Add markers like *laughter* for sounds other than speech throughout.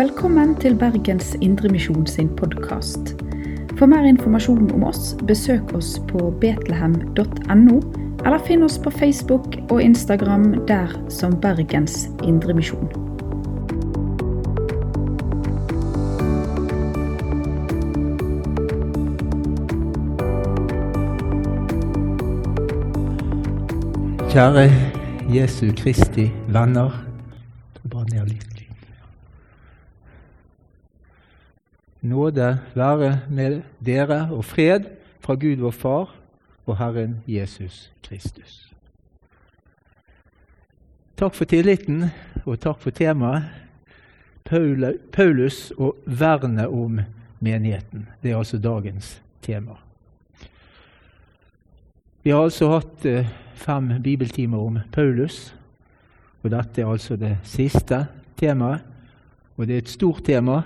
Velkommen til Bergens Indremisjon sin podkast. For mer informasjon om oss, besøk oss på betlehem.no, eller finn oss på Facebook og Instagram der som Bergens Indremisjon. Kjære Jesu Kristi venner. Ta bare ned litt lyd. Nåde være med dere og fred fra Gud vår Far og Herren Jesus Kristus. Takk for tilliten, og takk for temaet. Paulus og vernet om menigheten. Det er altså dagens tema. Vi har altså hatt eh, fem bibeltimer om Paulus, og dette er altså det siste temaet. Og det er et stort tema,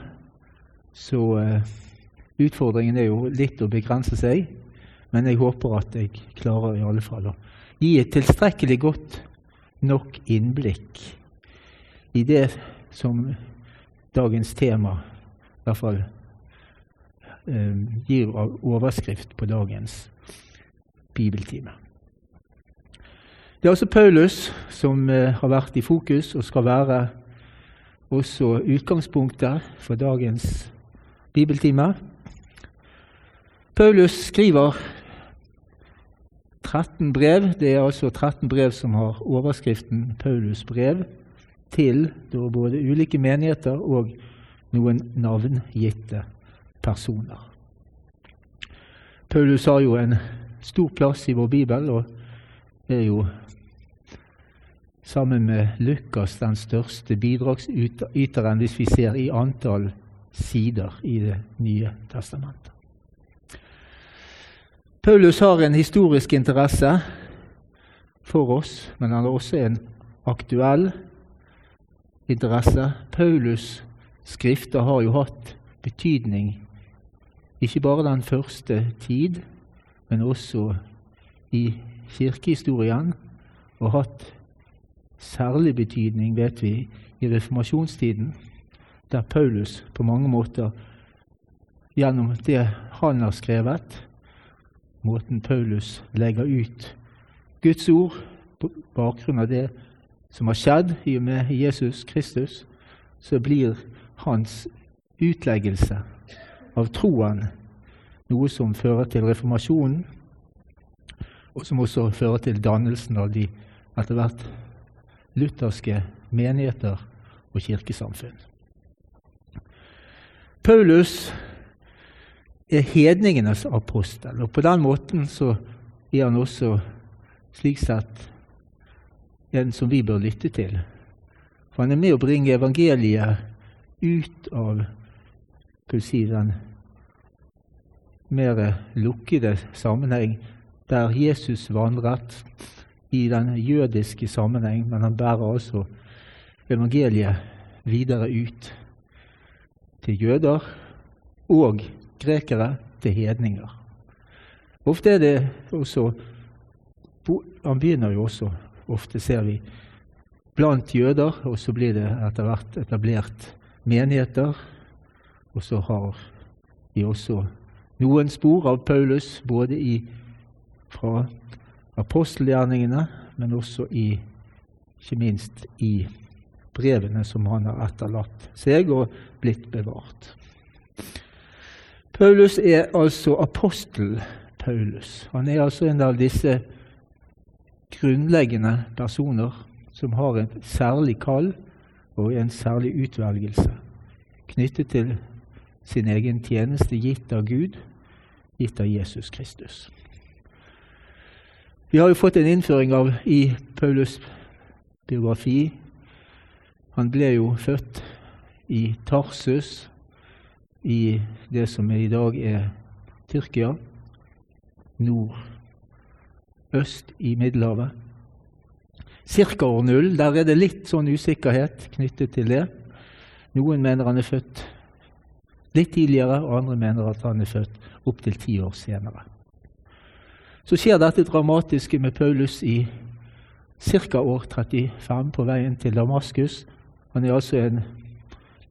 så uh, utfordringen er jo litt å begrense seg. Men jeg håper at jeg klarer i alle fall å gi et tilstrekkelig godt nok innblikk i det som dagens tema i hvert fall uh, gir overskrift på dagens bibeltime. Det er også Paulus som eh, har vært i fokus og skal være også utgangspunktet for dagens bibeltime. Paulus skriver 13 brev. Det er altså 13 brev som har overskriften Paulus brev til både ulike menigheter og noen navngitte personer. Paulus har jo en stor plass i vår bibel og er jo sammen med Lukas den største bidragsyteren hvis vi ser i antall sider i Det nye testamentet. Paulus har en historisk interesse for oss, men han har også en aktuell interesse. Paulus' skrifter har jo hatt betydning ikke bare den første tid, men også i kirkehistorien, og hatt særlig betydning, vet vi, i reformasjonstiden, der Paulus på mange måter gjennom det han har skrevet, måten Paulus legger ut Guds ord på bakgrunn av det som har skjedd i og med Jesus Kristus, så blir hans utleggelse av troen noe som fører til reformasjonen, og som også fører til dannelsen av de etter hvert lutherske menigheter og kirkesamfunn. Paulus er hedningenes apostel, og på den måten så er han også slik sett en som vi bør lytte til. For han er med å bringe evangeliet ut av si, den mer lukkede sammenheng der Jesus vandret i den jødiske sammenheng, men han bærer altså evangeliet videre ut til jøder og grekere, til hedninger. Ofte er det også Han begynner jo også, ofte ser vi, blant jøder, og så blir det etter hvert etablert menigheter. Og så har vi også noen spor av Paulus, både i, fra apostelgjerningene, men også i, ikke minst i brevene som han har etterlatt seg og blitt bevart. Paulus er altså apostel Paulus. Han er altså en av disse grunnleggende personer som har en særlig kall og en særlig utvelgelse knyttet til sin egen tjeneste gitt av Gud, gitt av Jesus Kristus. Vi har jo fått en innføring av i Paulus' biografi. Han ble jo født i Tarsus, i det som i dag er Tyrkia, nordøst i Middelhavet. Cirka år null. Der er det litt sånn usikkerhet knyttet til det. Noen mener han er født litt tidligere, og andre mener at han er født opptil ti år senere. Så skjer dette dramatiske med Paulus i ca. år 35 på veien til Damaskus. Han er altså en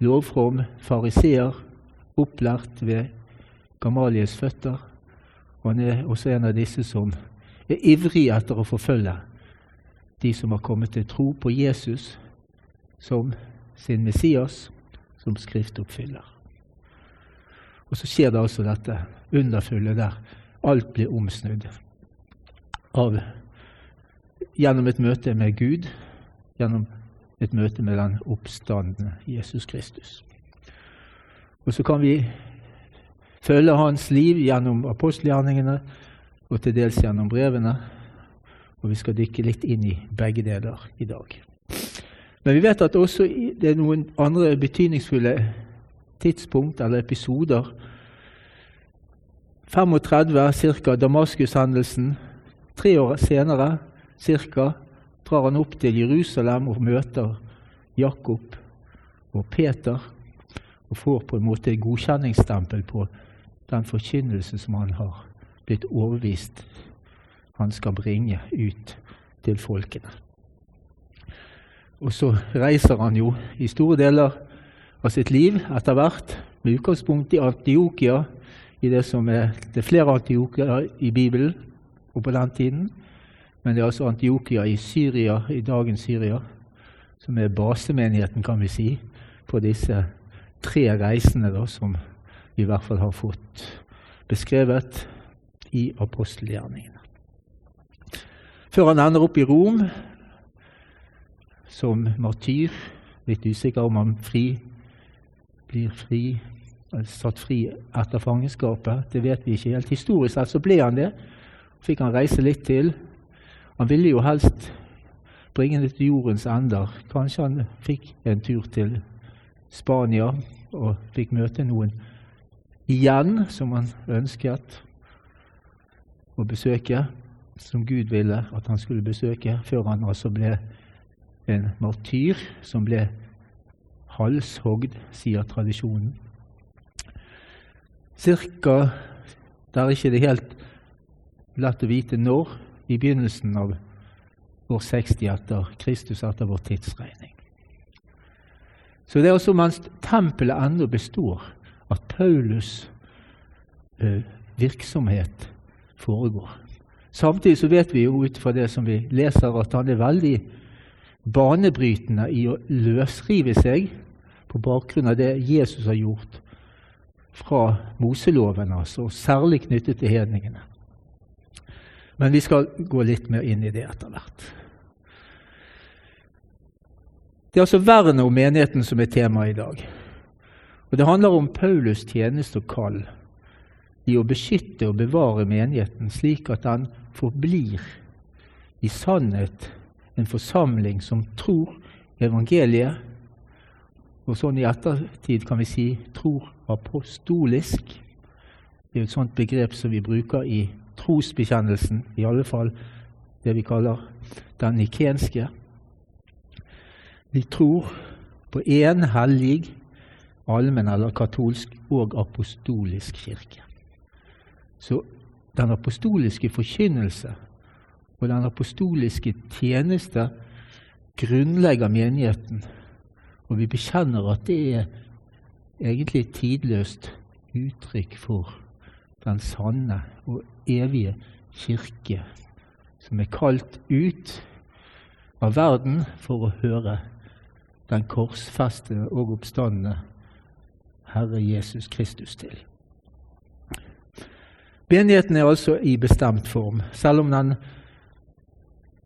lovfrom fariseer, opplært ved Gamalies føtter. Han er også en av disse som er ivrig etter å forfølge de som har kommet til tro på Jesus som sin Messias, som skriftoppfyller. Og så skjer det altså dette underfulle der alt blir omsnudd av, gjennom et møte med Gud, gjennom et møte med den oppstandende Jesus Kristus. Og så kan vi følge hans liv gjennom apostelgjerningene og til dels gjennom brevene. Og vi skal dykke litt inn i begge deler i dag. Men vi vet at også det er noen andre betydningsfulle tidspunkt eller episoder. 35 ca. Damaskus-hendelsen. Tre år senere cirka, drar han opp til Jerusalem og møter Jakob og Peter og får på en måte godkjenningsstempel på den forkynnelse som han har blitt overbevist han skal bringe ut til folkene. Og så reiser han jo i store deler av sitt liv etter hvert, med utgangspunkt i Antiokia, i det som er det er flere Antiokia i Bibelen og på den tiden. Men det er altså Antiokia i Syria, i dagens Syria, som er basemenigheten, kan vi si, på disse tre reisene da, som vi i hvert fall har fått beskrevet i apostelgjerningene. Før han ender opp i Rom som martyr. Litt usikker om han fri, blir fri, satt fri etter fangenskapet. Det vet vi ikke helt. Historisk sett så ble han det. Fikk han reise litt til. Han ville jo helst bringe det til jordens ender. Kanskje han fikk en tur til Spania og fikk møte noen igjen som han ønsket å besøke, som Gud ville at han skulle besøke, før han altså ble en martyr som ble halshogd, sier tradisjonen. Cirka Det er ikke det helt lett å vite når, i begynnelsen av år 60 etter Kristus, etter vår tidsregning. Så det er også mens tempelet ennå består, at Paulus' eh, virksomhet foregår. Samtidig så vet vi jo ut fra det som vi leser, at han er veldig banebrytende i å løsrive seg på bakgrunn av det Jesus har gjort fra Moseloven, altså, særlig knyttet til hedningene. Men vi skal gå litt mer inn i det etter hvert. Det er altså vernet om menigheten som er temaet i dag. Og Det handler om Paulus' tjeneste og kall i å beskytte og bevare menigheten slik at den forblir i sannhet en forsamling som tror evangeliet, og sånn i ettertid kan vi si tror apostolisk. Det er et sånt begrep som vi bruker i trosbekjennelsen, i alle fall det vi kaller den nikenske. Vi tror på én hellig, allmenn eller katolsk og apostolisk kirke. Så den apostoliske forkynnelse og den apostoliske tjeneste grunnlegger menigheten. Og vi bekjenner at det er egentlig tidløst uttrykk for den sanne og evige kirke, som er kalt ut av verden for å høre den korsfestede og oppstandende Herre Jesus Kristus til. Menigheten er altså i bestemt form, selv om den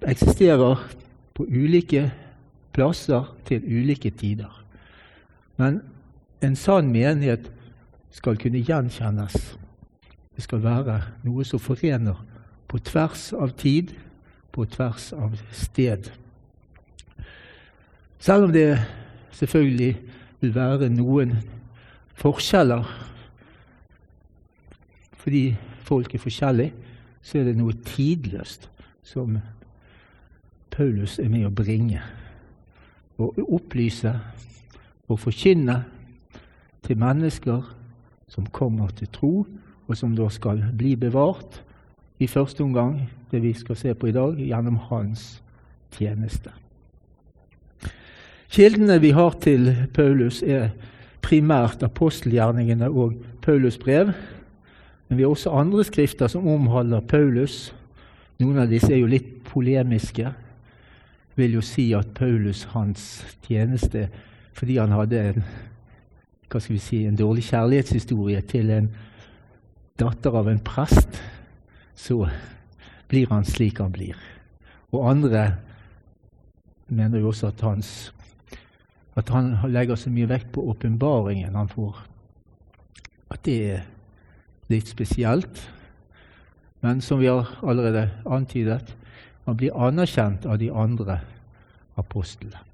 eksisterer på ulike plasser til ulike tider. Men en sann menighet skal kunne gjenkjennes. Det skal være noe som forener på tvers av tid, på tvers av sted. Selv om det selvfølgelig vil være noen forskjeller fordi folk er forskjellige, så er det noe tidløst som Paulus er med å bringe. Å opplyse og forkynne til mennesker som kommer til tro, og som da skal bli bevart i første omgang, det vi skal se på i dag, gjennom hans tjeneste. Kildene vi har til Paulus, er primært apostelgjerningene og Paulus' brev. Men vi har også andre skrifter som omhandler Paulus. Noen av disse er jo litt polemiske. vil jo si at Paulus, hans tjeneste, fordi han hadde en, hva skal vi si, en dårlig kjærlighetshistorie til en datter av en prest, så blir han slik han blir. Og andre mener jo også at, hans, at han legger så mye vekt på åpenbaringen han får. At det er litt spesielt. Men som vi har allerede antydet, han blir anerkjent av de andre apostlene.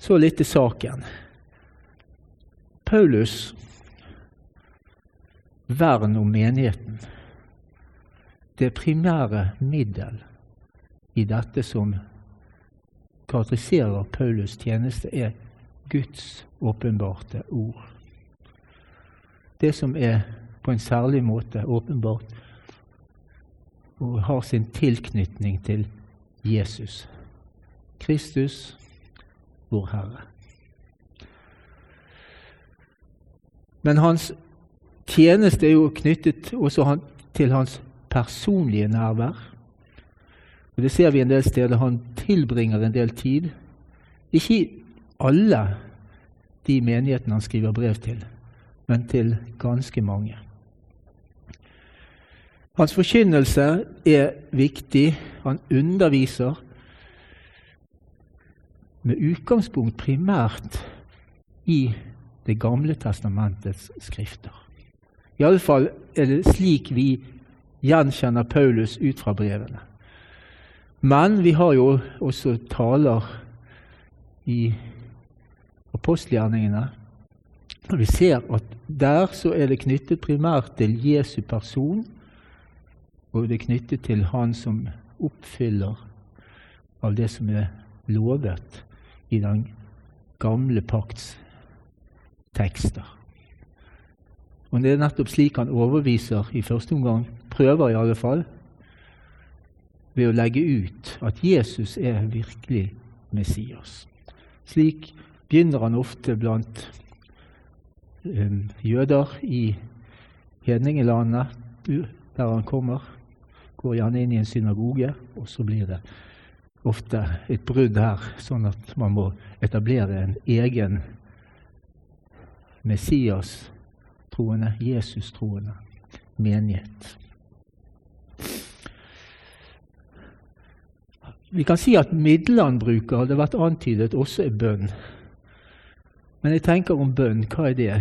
Så litt til saken. Paulus' vern om menigheten, det primære middel i dette som karakteriserer Paulus' tjeneste, er Guds åpenbarte ord. Det som er på en særlig måte åpenbart og har sin tilknytning til Jesus. Kristus, vår Herre. Men hans tjeneste er jo knyttet også til hans personlige nærvær. Og Det ser vi en del steder. Han tilbringer en del tid. Ikke i alle de menighetene han skriver brev til, men til ganske mange. Hans forkynnelse er viktig. Han underviser med utgangspunkt primært i Det gamle testamentets skrifter. Iallfall er det slik vi gjenkjenner Paulus ut fra brevene. Men vi har jo også taler i apostelgjerningene. Og vi ser at der så er det knyttet primært til Jesu person, og det er knyttet til Han som oppfyller av det som er lovet i den gamle pakts tekster. Og Det er nettopp slik han overviser i første omgang, prøver i alle fall, ved å legge ut at Jesus er virkelig Messias. Slik begynner han ofte blant um, jøder i hedningelandet, der han kommer. Går gjerne inn i en synagoge, og så blir det ofte et brudd her, sånn at man må etablere en egen Messias-troende, Jesus-troende menighet. Vi kan si at midlene han bruker, det har vært antydet, også er bønn. Men jeg tenker om bønn, hva er det?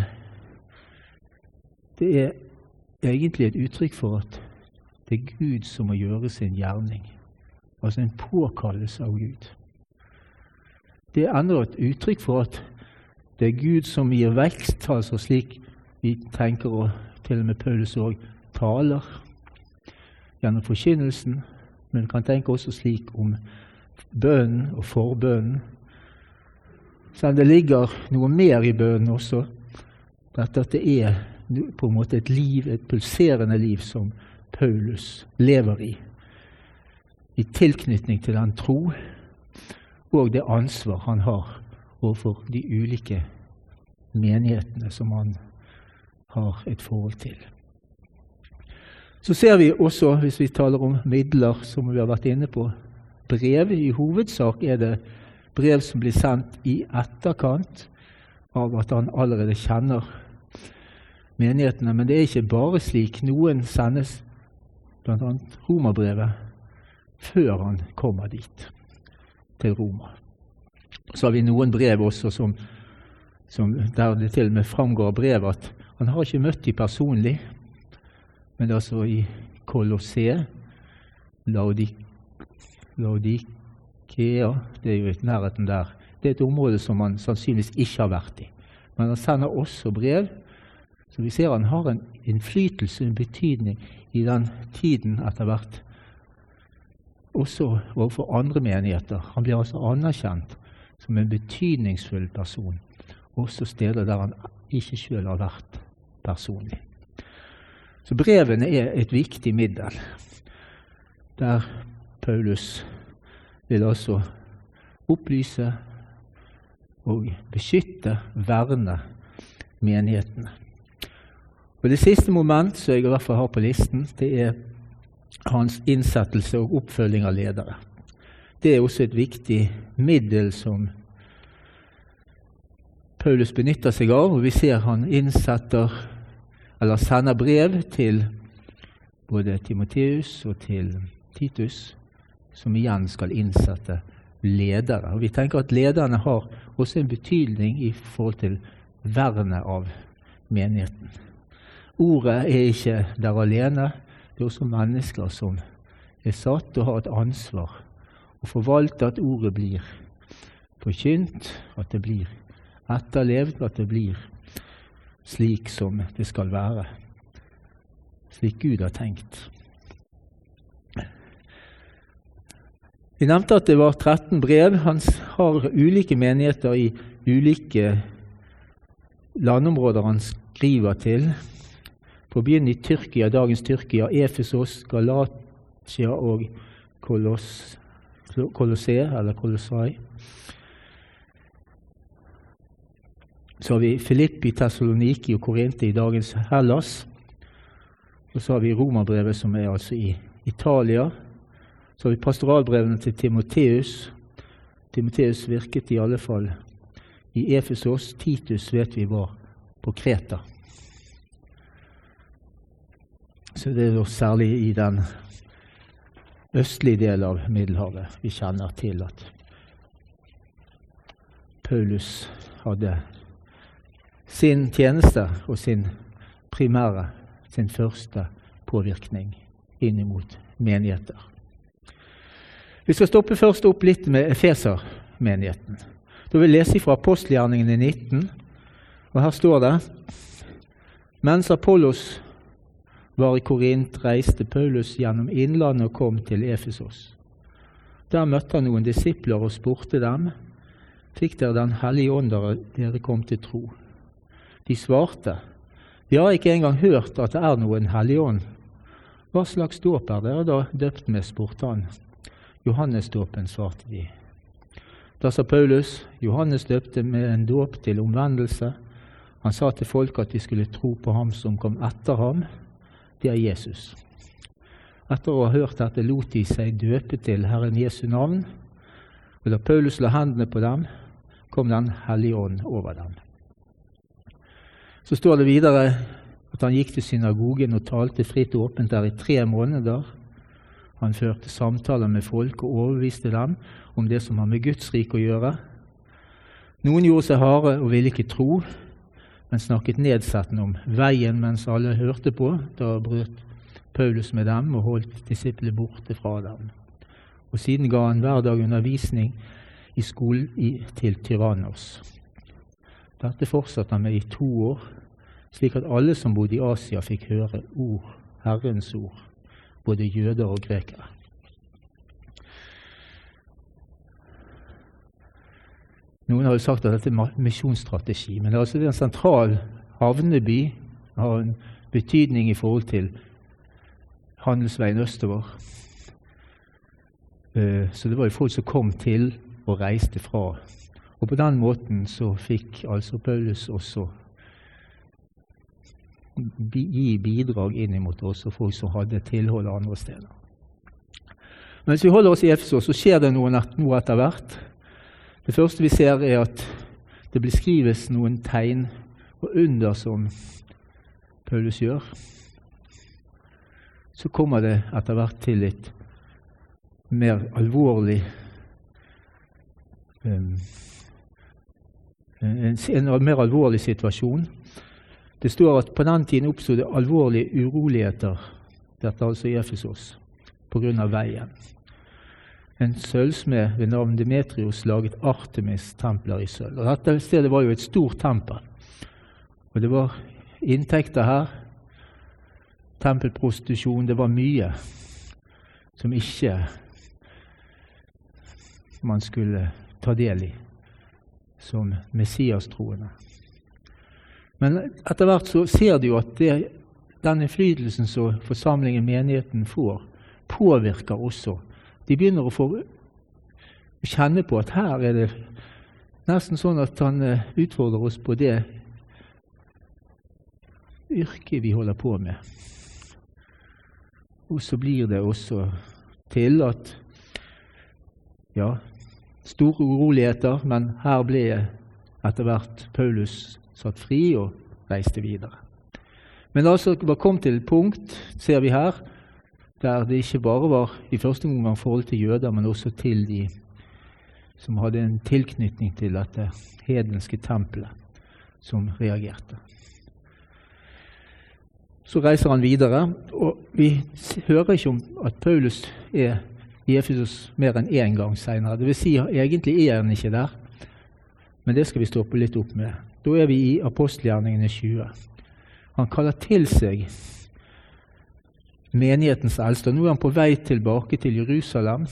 Det er egentlig et uttrykk for at det er Gud som må gjøre sin gjerning. Altså en påkallelse av Gud. Det er enda et uttrykk for at det er Gud som gir vekst, altså slik vi tenker, og til og med Paulus òg taler gjennom forkynnelsen men vi kan tenke også slik om bønnen og forbønnen. Selv om det ligger noe mer i bønnen også, dette at det er på en måte et liv, et pulserende liv som Paulus lever i. I tilknytning til den tro og det ansvar han har overfor de ulike menighetene som han har et forhold til. Så ser vi også, hvis vi taler om midler, som vi har vært inne på, brev. I hovedsak er det brev som blir sendt i etterkant av at han allerede kjenner menighetene. Men det er ikke bare slik. Noen sendes, bl.a. romerbrevet, før han kommer dit, til Roma. Så har vi noen brev også som, som der det til og med framgår av brevet at han har ikke møtt dem personlig. Men altså i Colosseum, Laudikea Det er jo i nærheten der. Det er et område som han sannsynligvis ikke har vært i. Men han sender også brev, så vi ser han har en innflytelse, en betydning, i den tiden etter hvert. Også overfor andre menigheter. Han blir altså anerkjent som en betydningsfull person, også steder der han ikke sjøl har vært personlig. Så brevene er et viktig middel. der Paulus vil altså opplyse og beskytte, verne menighetene. Og Det siste moment som jeg i hvert fall har på listen, det er hans innsettelse og oppfølging av ledere. Det er også et viktig middel som Paulus benytter seg av. og Vi ser han innsetter, eller sender brev til både Timoteus og til Titus, som igjen skal innsette ledere. Og Vi tenker at lederne har også en betydning i forhold til vernet av menigheten. Ordet er ikke der alene. Det er også mennesker som er satt og har et ansvar å forvalte at ordet blir forkynt, at det blir etterlevd, at det blir slik som det skal være. Slik Gud har tenkt. Vi nevnte at det var 13 brev. Han har ulike menigheter i ulike landområder han skriver til. På å begynne i Tyrkia, dagens Tyrkia, Efesos, Galatia og Koloss, Kolosse, eller Kolossai. Så har vi Filippi, Tessaloniki og Korinte i dagens Hellas. Og så har vi Romerbrevet, som er altså i Italia. Så har vi pastoralbrevene til Timoteus. Timoteus virket i alle fall i Efesos. Titus vet vi var på Kreta. Så det er særlig i den østlige delen av Middelhavet vi kjenner til at Paulus hadde sin tjeneste og sin primære, sin første påvirkning inn mot menigheter. Vi skal stoppe først opp litt med Efeser-menigheten. Da vil jeg lese fra apostelgjerningene 19, og her står det Mens Apollos var i Korint, reiste Paulus gjennom innlandet og kom til Efesos. Der møtte han noen disipler og spurte dem, fikk dere Den hellige ånd da dere kom til tro? De svarte, vi har ikke engang hørt at det er noen hellig ånd. Hva slags dåp er dere da døpt med, spurte han. Johannesdåpen, svarte de. Da sa Paulus, Johannes døpte med en dåp til omvendelse. Han sa til folk at de skulle tro på ham som kom etter ham, det er Jesus. Etter å ha hørt dette lot de seg døpe til Herren Jesu navn. Og da Paulus la hendene på dem, kom Den hellige ånd over dem. Så står det videre at han gikk til synagogen og talte fritt og åpent der i tre måneder. Han førte samtaler med folk og overbeviste dem om det som har med Guds rike å gjøre. Noen gjorde seg harde og ville ikke tro, men snakket nedsettende om veien mens alle hørte på. Da brøt Paulus med dem og holdt disiplene borte fra dem. Og Siden ga han hver dag undervisning i skolen til Tyrannos. Dette fortsatte han med i to år, slik at alle som bodde i Asia, fikk høre ord, Herrens ord, både jøder og grekere. Noen har jo sagt at dette er misjonsstrategi, men det er altså en sentral havneby har en betydning i forhold til handelsveien østover. Eh, så det var jo folk som kom til og reiste fra. Og på den måten så fikk altså Paulus også gi bidrag inn mot også folk som hadde tilhold andre steder. Men hvis vi holder oss i Efesos, så skjer det noe etter hvert. Det første vi ser, er at det beskrives noen tegn og under som Paulus gjør. Så kommer det etter hvert til et mer alvorlig en, en, mer alvorlig situasjon. Det står at på den tiden oppsto det alvorlige uroligheter, dette altså i Efesos, pga. veien. En sølvsmed ved navn Demetrios laget Artemis-templer i sølv. Og Dette stedet var jo et stort tempel. Og det var inntekter her. Tempelprostitusjon. Det var mye som ikke man skulle ta del i som Messias-troende. Men etter hvert så ser de jo at det, den innflytelsen som forsamlingen, menigheten, får, påvirker også. De begynner å få kjenne på at her er det nesten sånn at han eh, utfordrer oss på det yrket vi holder på med. Og så blir det også til at ja, store uroligheter, men her ble etter hvert Paulus satt fri og reiste videre. Men altså var kommet til et punkt, ser vi her, der det ikke bare var i første omgang forhold til jøder, men også til de som hadde en tilknytning til dette hedenske tempelet, som reagerte. Så reiser han videre, og vi hører ikke om at Paulus er i Efesos mer enn én gang seinere. Dvs. Si, egentlig er han ikke der, men det skal vi stoppe litt opp med. Da er vi i apostelgjerningene 20. Han kaller til seg menighetens eldste. Nå er han på vei tilbake til Jerusalem.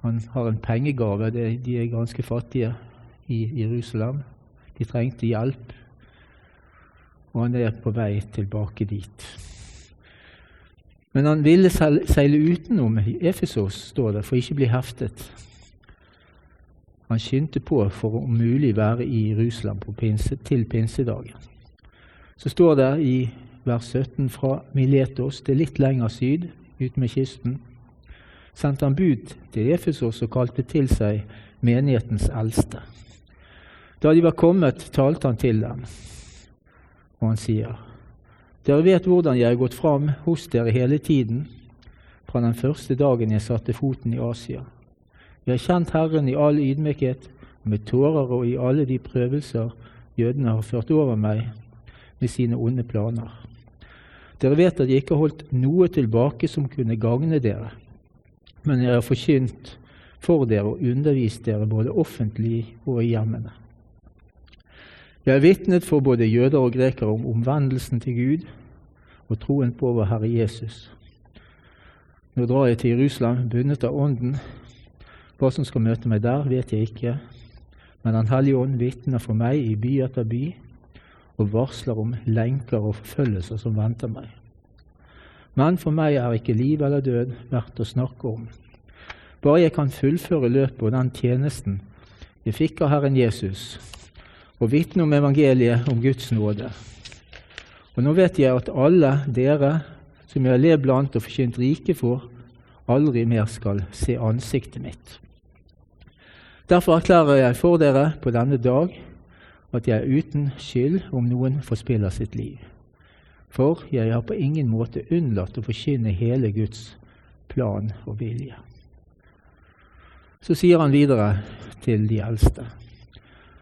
Han har en pengegave. De er ganske fattige i Jerusalem. De trengte hjelp, og han er på vei tilbake dit. Men han ville seile utenom Efesos, står det, for ikke bli heftet. Han skyndte på for å om mulig være i Jerusalem pinse, til pinsedagen. Så står det i vers 17 fra Miletos, er litt lenger syd, ut med kysten, sendte han bud til Efesos og kalte til seg menighetens eldste. Da de var kommet, talte han til dem, og han sier:" Dere vet hvordan jeg har gått fram hos dere hele tiden, fra den første dagen jeg satte foten i Asia. Jeg har kjent Herren i all ydmykhet, med tårer og i alle de prøvelser jødene har ført over meg med sine onde planer. Dere vet at jeg ikke har holdt noe tilbake som kunne gagne dere, men jeg har forkynt for dere og undervist dere både offentlig og i hjemmene. Jeg har vitnet for både jøder og grekere om omvendelsen til Gud og troen på vår Herre Jesus. Nå drar jeg til Jerusalem bundet av Ånden hva som skal møte meg der, vet jeg ikke, men Den hellige ånd vitner for meg i by etter by og varsler om lenker og forfølgelser som venter meg. Men for meg er ikke liv eller død verdt å snakke om. Bare jeg kan fullføre løpet og den tjenesten jeg fikk av Herren Jesus, og vitne om evangeliet om Guds nåde. Og nå vet jeg at alle dere som jeg har levd blant og forkynt rike for, aldri mer skal se ansiktet mitt. Derfor erklærer jeg for dere på denne dag at jeg er uten skyld om noen forspiller sitt liv. For jeg har på ingen måte unnlatt å forkynne hele Guds plan og vilje. Så sier han videre til de eldste.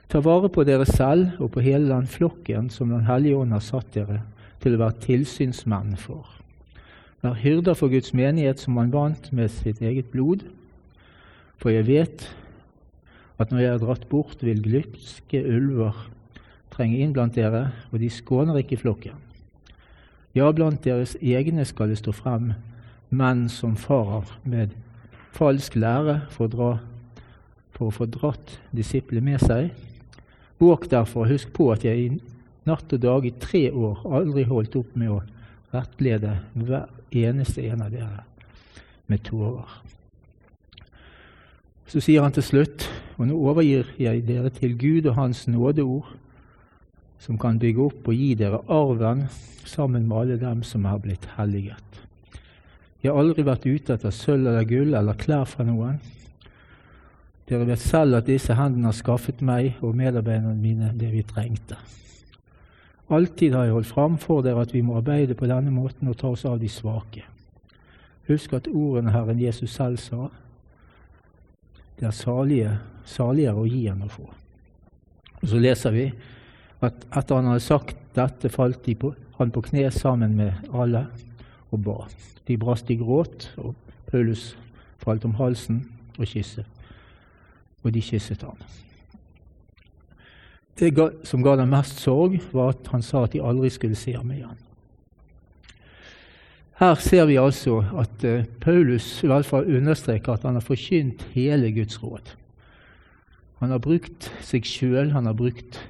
Ta vare på dere selv og på hele den flokken som Den hellige ånd har satt dere til å være tilsynsmenn for. Vær hyrder for Guds menighet som han vant med sitt eget blod. For jeg vet at når jeg er dratt bort, vil glupske ulver trenge inn blant dere, og de skåner ikke flokken. Ja, blant deres egne skal det stå frem menn som farer med falsk lære for å, dra, for å få dratt disiplene med seg. Våg derfor, husk på at jeg i natt og dag i tre år aldri holdt opp med å rettlede hver eneste en av dere med tårer. Så sier han til slutt, og nå overgir jeg dere til Gud og Hans nådeord, som kan bygge opp og gi dere arven sammen med alle dem som er blitt helliget. Jeg har aldri vært ute etter sølv eller gull eller klær fra noen. Dere vet selv at disse hendene har skaffet meg og medarbeiderne mine det vi trengte. Alltid har jeg holdt fram for dere at vi må arbeide på denne måten og ta oss av de svake. Husk at ordene Herren Jesus selv sa, det er salige, saligere å gi enn å få. Og Så leser vi at etter han hadde sagt dette, falt de på, han på kne sammen med alle og ba. De brast i gråt, og Paulus falt om halsen og kysset. Og de kysset ham. Det som ga dem mest sorg, var at han sa at de aldri skulle se ham igjen. Her ser vi altså at uh, Paulus i hvert fall understreker at han har forkynt hele Guds råd. Han har brukt seg sjøl, han har brukt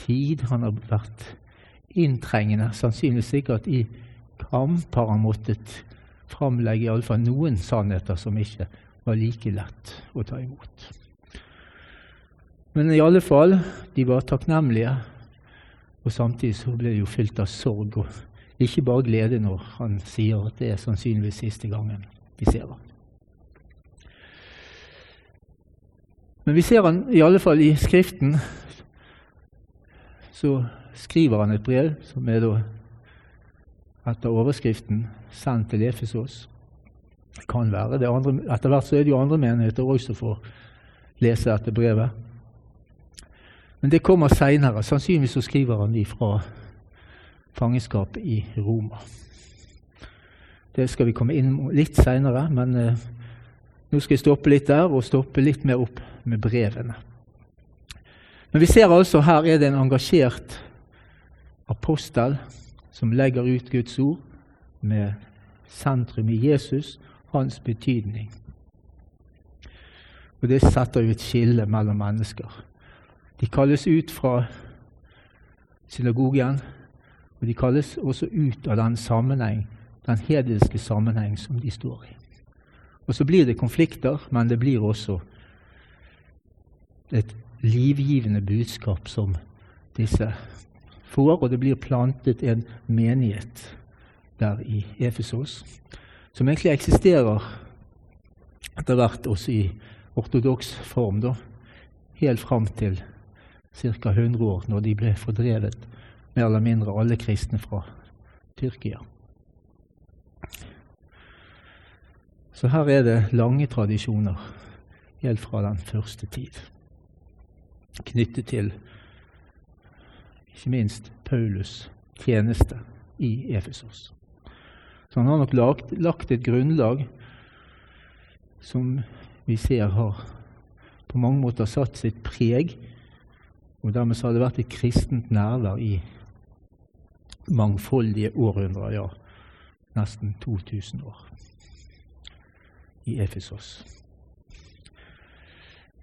tid, han har vært inntrengende. Sannsynligvis sikkert i kamp har han måttet framlegge iallfall noen sannheter som ikke var like lett å ta imot. Men i alle fall, de var takknemlige, og samtidig så ble de jo fylt av sorg. og Ikke bare glede når han sier at det er sannsynligvis siste gangen vi ser ham. Men vi ser han i alle fall i Skriften. Så skriver han et brev som er da etter overskriften 'Sendt til Efesos'. Det kan være det andre, Etter hvert så er det jo andre menigheter også som får lese dette brevet. Men det kommer seinere. Sannsynligvis så skriver han de fra fangenskapet i Roma. Det skal vi komme inn litt seinere, men eh, nå skal jeg stoppe litt der og stoppe litt mer opp med brevene. Men vi ser altså her er det en engasjert apostel som legger ut Guds ord med sentrum i Jesus, hans betydning. Og Det setter jo et skille mellom mennesker. De kalles ut fra synagogen, og de kalles også ut av den sammenheng, den hedenske sammenheng som de står i. Og Så blir det konflikter, men det blir også et livgivende budskap som disse får, og det blir plantet en menighet der i Efesos, som egentlig eksisterer etter hvert også i ortodoks form, da, helt fram til ca. 100 år, når de ble fordrevet mer eller mindre alle kristne fra Tyrkia. Så her er det lange tradisjoner helt fra den første tid, knyttet til ikke minst Paulus' tjeneste i Efesos. Så han har nok lagt, lagt et grunnlag som vi ser har på mange måter satt sitt preg, og dermed har det vært et kristent nærvær i mangfoldige århundrer, ja, nesten 2000 år, i Efesos.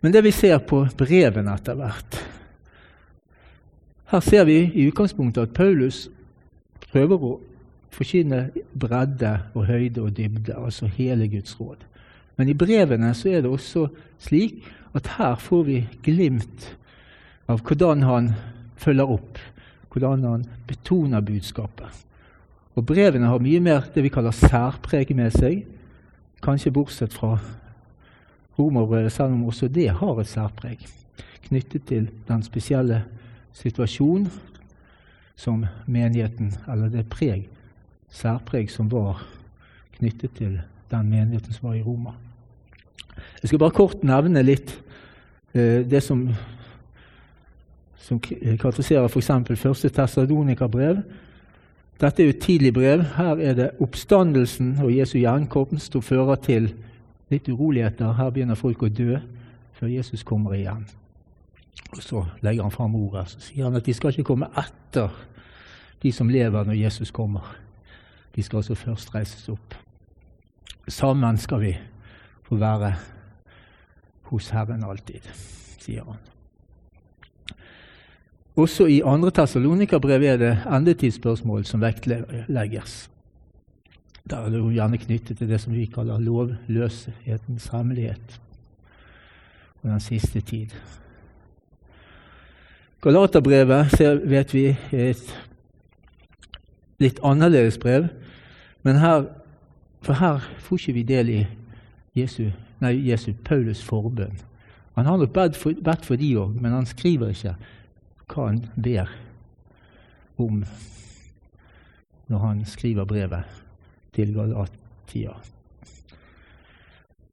Men det vi ser på brevene etter hvert, her ser vi i utgangspunktet at Paulus prøver å forkynne bredde og høyde og dybde, altså hele Guds råd. Men i brevene så er det også slik at her får vi glimt av hvordan han følger opp, hvordan han betoner budskapet. Og Brevene har mye mer det vi kaller særpreg med seg, kanskje bortsett fra romerbrevet, selv om også det har et særpreg knyttet til den spesielle situasjonen som menigheten, eller det preg, særpreg som var knyttet til den menigheten som var i Roma. Jeg skal bare kort nevne litt eh, det som, som karakteriserer f.eks. første Tessadonika-brev. Dette er jo et tidlig brev. Her er det oppstandelsen og Jesu gjenkomst som fører til litt uroligheter. Her begynner folk å dø før Jesus kommer igjen. Og Så legger han fram ordet så sier han at de skal ikke komme etter de som lever når Jesus kommer. De skal altså først reises opp. Sammen skal vi få være hos Herren alltid, sier han. Også i andre Tessalonika-brev er det endetidsspørsmål som vektlegges. Der er det jo gjerne knyttet til det som vi kaller lovløshetens hemmelighet og den siste tid. Galaterbrevet vet vi er et litt annerledes brev, men her, for her får ikke vi del i Jesu, nei, Jesu Paulus' forbønn. Han har nok bedt for, bedt for de òg, men han skriver ikke hva han ber om når han skriver brevet til Galatia.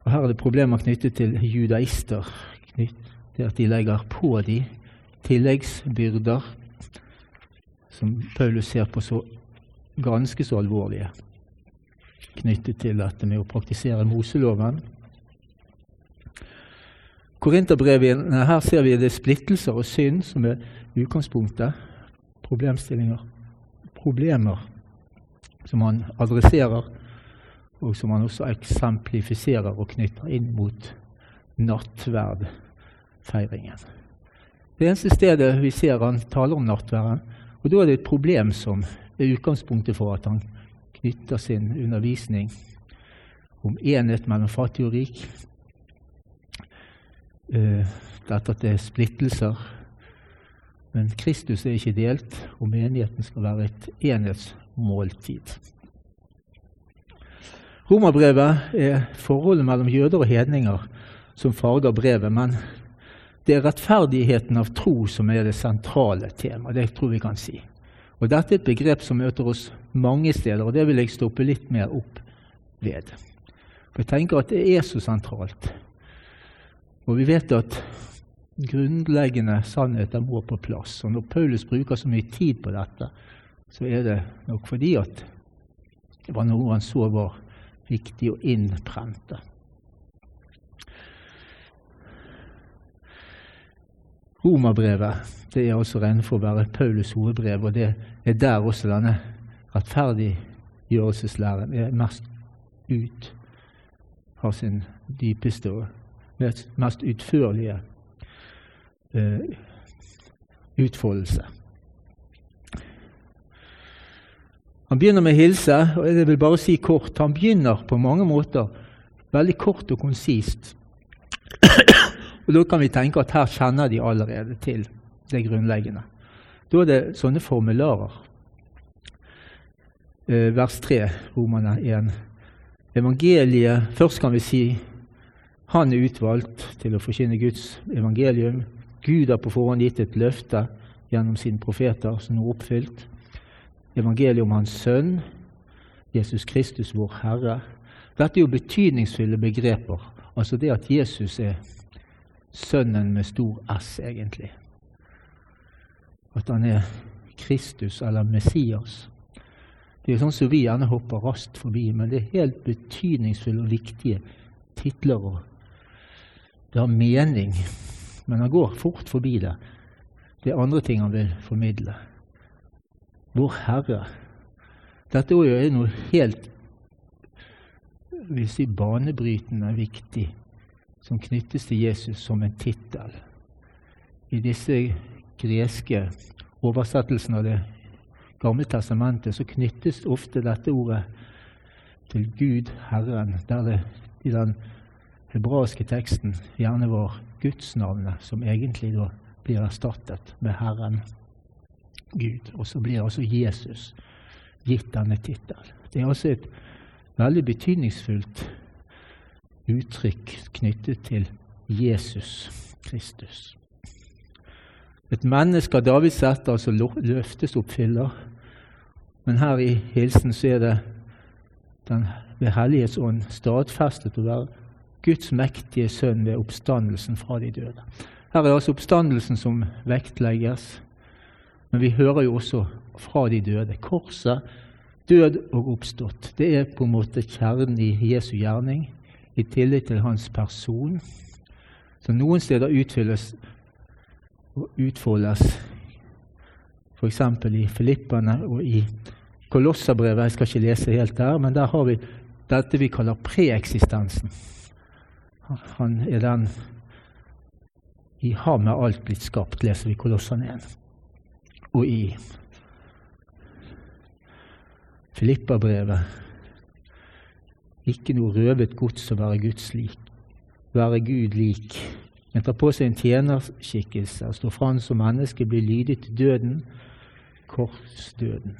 Og Her er det problemer knyttet til judaister, knyttet at de legger på de tilleggsbyrder som Paulus ser på så ganske så alvorlige, knyttet til dette med å praktisere Moseloven. Korinterbrevene, her ser vi det er splittelser og synd som er utgangspunktet. Problemstillinger, problemer som han adresserer, og som han også eksemplifiserer og knytter inn mot nattverdfeiringen. Det eneste stedet vi ser han taler om nattverden, Og da er det et problem som er utgangspunktet for at han knytter sin undervisning om enhet mellom fattig og rik. Eh, dette at det er splittelser. Men Kristus er ikke delt, og menigheten skal være et enhetsmåltid. Romerbrevet er forholdet mellom jøder og hedninger som farger brevet, men det er rettferdigheten av tro som er det sentrale temaet. Det tror vi kan si. Og Dette er et begrep som møter oss mange steder, og det vil jeg stoppe litt mer opp ved. For Jeg tenker at det er så sentralt. Og vi vet at grunnleggende sannheter må på plass. Og når Paulus bruker så mye tid på dette, så er det nok fordi at det var noe han så var viktig å innprente. Romerbrevet det er altså regnet for å være Paulus' hovedbrev, og det er der også denne rettferdiggjørelseslæren er mest ut har sin dypeste og mest utførlige utfoldelse. Han begynner med hilse, og jeg vil bare si kort. Han begynner på mange måter veldig kort og konsist. Og Da kan vi tenke at her kjenner de allerede til det grunnleggende. Da er det sånne formularer. Eh, vers 3, Romane 1. Evangeliet Først kan vi si han er utvalgt til å forkynne Guds evangelium. Gud har på forhånd gitt et løfte gjennom sine profeter som nå er oppfylt. Evangeliet om Hans Sønn, Jesus Kristus, vår Herre. Dette er jo betydningsfulle begreper. Altså det at Jesus er Sønnen med stor S, egentlig. At han er Kristus eller Messias. Det er sånn som vi gjerne hopper raskt forbi, men det er helt betydningsfulle og viktige titler. og Det har mening, men han går fort forbi det. Det er andre ting han vil formidle. Vår Herre. Dette er noe helt vil si, banebrytende viktig som knyttes til Jesus som en tittel. I disse greske oversettelsene av Det gamle testamentet så knyttes ofte dette ordet til Gud, Herren, der det i den hebraiske teksten gjerne var gudsnavnet som egentlig da blir erstattet med Herren Gud. Og så blir altså Jesus gitt denne tittelen. Det er altså et veldig betydningsfullt uttrykk knyttet til Jesus Kristus. Et menneske av Davids sett, altså løftesoppfyller. Men her i hilsen så er det den ved Hellighets ånd stadfestet å være Guds mektige sønn ved oppstandelsen fra de døde. Her er altså oppstandelsen som vektlegges, men vi hører jo også fra de døde. Korset, død og oppstått, det er på en måte kjernen i Jesu gjerning i tillit til hans person, som noen steder utfylles og utfoldes, f.eks. i Filippene og i Kolosserbrevet. Jeg skal ikke lese helt der, men der har vi dette vi kaller preeksistensen. Han er den I ham er alt blitt skapt, leser vi Kolossene 1. Og i Filipperbrevet ikke noe røvet gods å være Guds lik, være Gud lik. Men tar på seg en tjenerskikkelse og står fram som menneske, blir lydig til døden, korsdøden.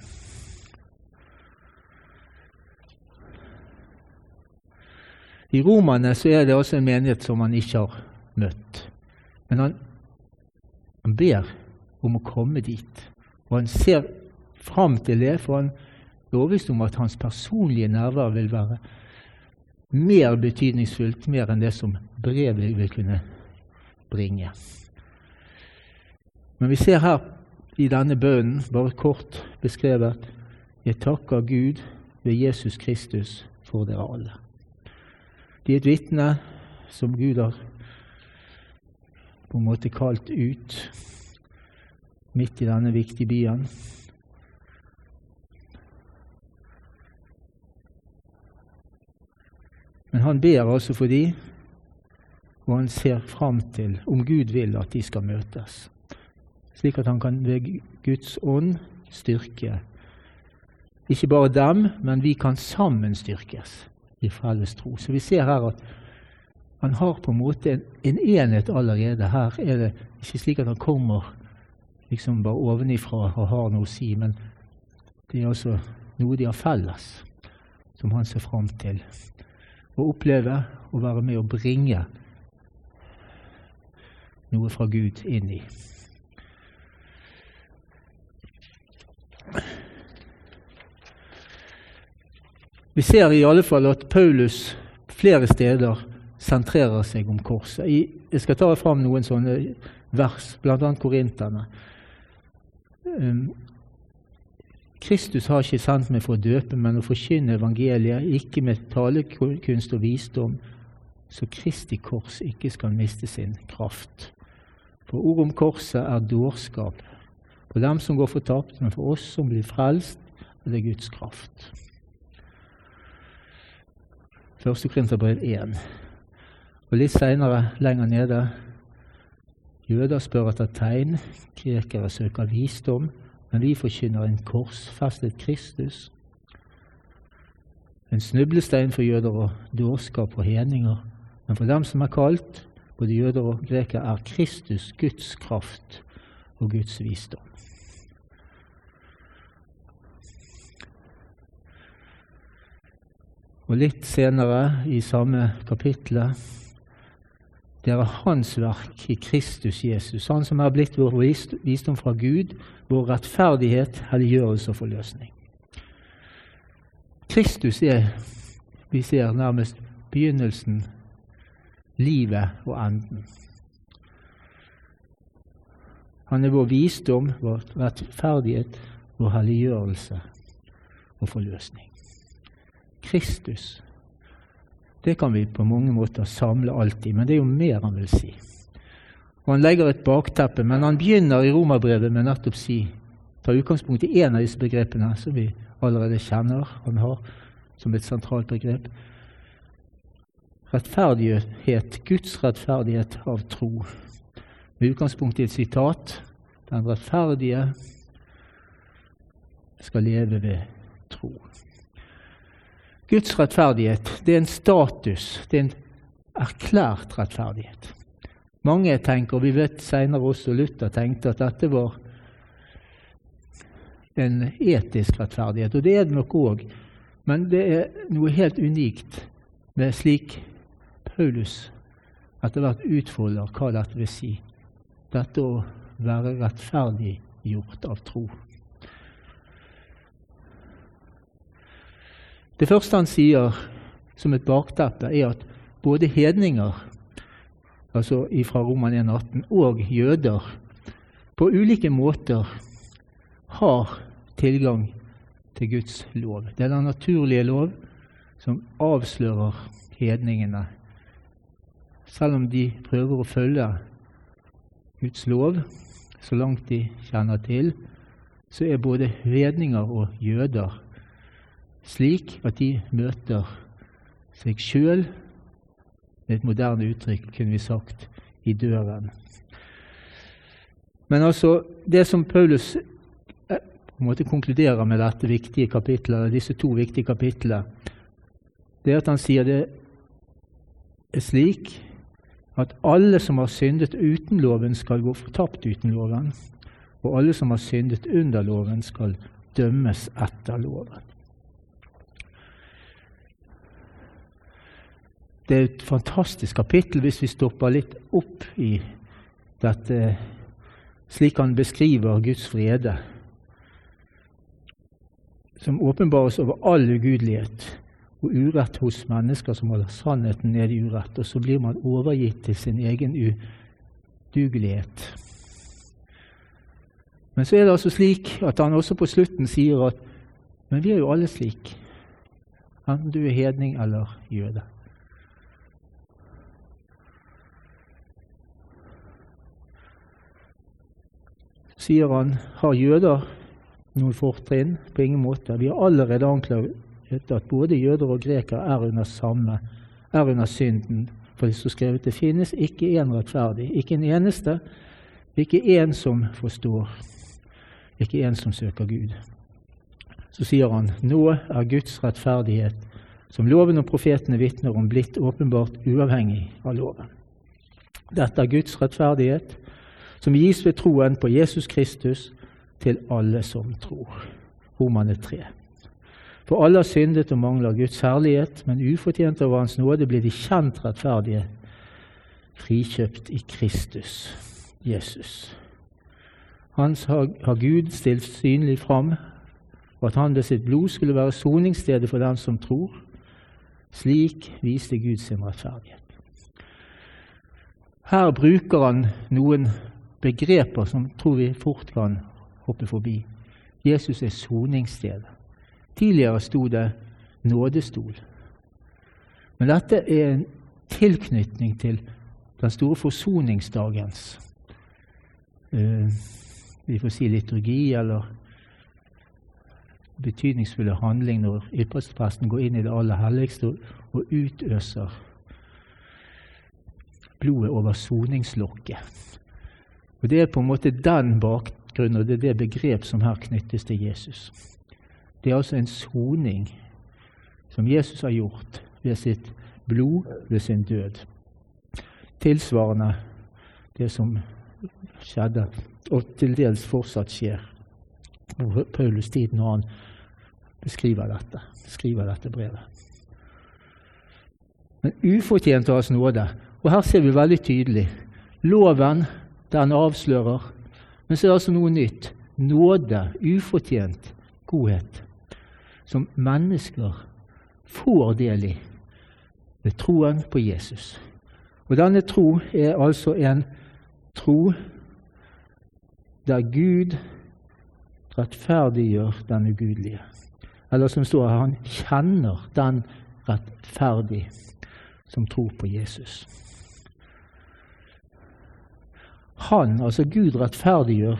I Romane så er det også en menighet som han ikke har møtt. Men han, han ber om å komme dit. Og han ser fram til det, for han er overbevist om at hans personlige nærvær vil være mer betydningsfullt, mer enn det som brevet vil kunne bringe. Men vi ser her i denne bønnen, bare kort beskrevet, jeg takker Gud ved Jesus Kristus for dere alle. De er et vitne som Gud har på en måte kalt ut midt i denne viktige byen. Men han ber altså for de, og han ser fram til, om Gud vil, at de skal møtes. Slik at han kan ved Guds ånd styrke ikke bare dem, men vi kan sammen styrkes i felles tro. Så vi ser her at han har på en måte en, en enhet allerede. Her er det ikke slik at han kommer liksom bare ovenifra og har noe å si, men det er altså noe de har felles, som han ser fram til. Å oppleve og være med å bringe noe fra Gud inn i. Vi ser i alle fall at Paulus flere steder sentrerer seg om korset. jeg skal ta fram noen sånne vers, bl.a. korinterne. Um, Kristus har ikke sendt meg for å døpe, men å forkynne evangeliet, ikke med talekunst og visdom, så Kristi kors ikke skal miste sin kraft. For ordet om korset er dårskap for dem som går fortapt, men for oss som blir frelst, er det Guds kraft. 1. Korinterbrev 1. Og litt seinere, lenger nede Jøder spør etter tegn, grekere søker visdom, men vi forkynner en korsfestet Kristus. En snublestein for jøder og dårskap og heninger. Men for dem som er kalt, både jøder og grekere, er Kristus Guds kraft og Guds visdom. Og litt senere i samme kapittel det er Hans verk i Kristus Jesus, Han som er blitt vår visdom fra Gud, vår rettferdighet, helliggjørelse og forløsning. Kristus er, vi ser nærmest begynnelsen, livet og enden. Han er vår visdom, vår rettferdighet, vår helliggjørelse og forløsning. Kristus det kan vi på mange måter samle alltid, men det er jo mer han vil si. Og Han legger et bakteppe, men han begynner i romerbrevet med nettopp si tar utgangspunkt i en av disse begrepene som vi allerede kjenner han har som et sentralt begrep. Rettferdighet, Guds rettferdighet av tro. Med utgangspunkt i et sitat den rettferdige skal leve ved tro. Guds rettferdighet det er en status, det er en erklært rettferdighet. Mange tenker, og vi vet senere også Luther tenkte, at dette var en etisk rettferdighet. Og det er det nok òg, men det er noe helt unikt med slik Paulus etter hvert utfolder hva dette vil si. Dette å være rettferdiggjort av tro. Det første han sier som et bakteppe, er at både hedninger, altså fra Roman 1,18, og jøder på ulike måter har tilgang til Guds lov. Det er den naturlige lov som avslører hedningene. Selv om de prøver å følge Guds lov så langt de kjenner til, så er både hedninger og jøder slik at de møter seg sjøl, med et moderne uttrykk, kunne vi sagt, i døren. Men altså, det som Paulus eh, på en måte konkluderer med dette viktige kapitlet, disse to viktige kapitlene, det er at han sier det er slik at alle som har syndet uten loven, skal gå fortapt uten loven. Og alle som har syndet under loven, skal dømmes etter loven. Det er et fantastisk kapittel hvis vi stopper litt opp i dette, slik han beskriver Guds frede, som åpenbares over all ugudelighet og urett hos mennesker som holder sannheten nede i urett, og så blir man overgitt til sin egen udugelighet. Men så er det altså slik at han også på slutten sier at men vi er jo alle slik, enten du er hedning eller jøde. Sier han, har jøder noen fortrinn? På ingen måte. Vi har allerede anklaget at både jøder og grekere er under samme, er under synden. For det skrevet det finnes ikke én rettferdig, ikke en eneste, ikke én som forstår, ikke én som søker Gud. Så sier han nå er Guds rettferdighet som loven og profetene vitner om, blitt åpenbart uavhengig av loven. Dette er Guds rettferdighet, som gis ved troen på Jesus Kristus til alle som tror. Romane 3. For alle har syndet og mangler Guds herlighet, men ufortjent over Hans nåde blir de kjent rettferdige, frikjøpt i Kristus, Jesus. Hans har, Gud stilt synlig fram, og at han ved sitt blod skulle være soningsstedet for den som tror. Slik viste Gud sin rettferdighet. Her bruker han noen begreper som tror vi fort kan hoppe forbi. Jesus er soningsstedet. Tidligere sto det nådestol. Men dette er en tilknytning til den store forsoningsdagens uh, vi får si liturgi eller betydningsfulle handling når ypperstepresten går inn i det aller helligste og utøser blodet over soningslokket. Og Det er på en måte den bakgrunnen og det er det begrep som her knyttes til Jesus. Det er altså en soning som Jesus har gjort ved sitt blod, ved sin død. Tilsvarende det som skjedde, og til dels fortsatt skjer på Paulus tid når han beskriver dette, skriver dette brevet. Men ufortjent av oss nåde. Og her ser vi veldig tydelig loven, den avslører. Men så er det altså noe nytt. Nåde, ufortjent godhet, som mennesker får del i ved troen på Jesus. Og denne tro er altså en tro der Gud rettferdiggjør den ugudelige. Eller som står her, han kjenner den rettferdig som tror på Jesus. Han, altså Gud, rettferdiggjør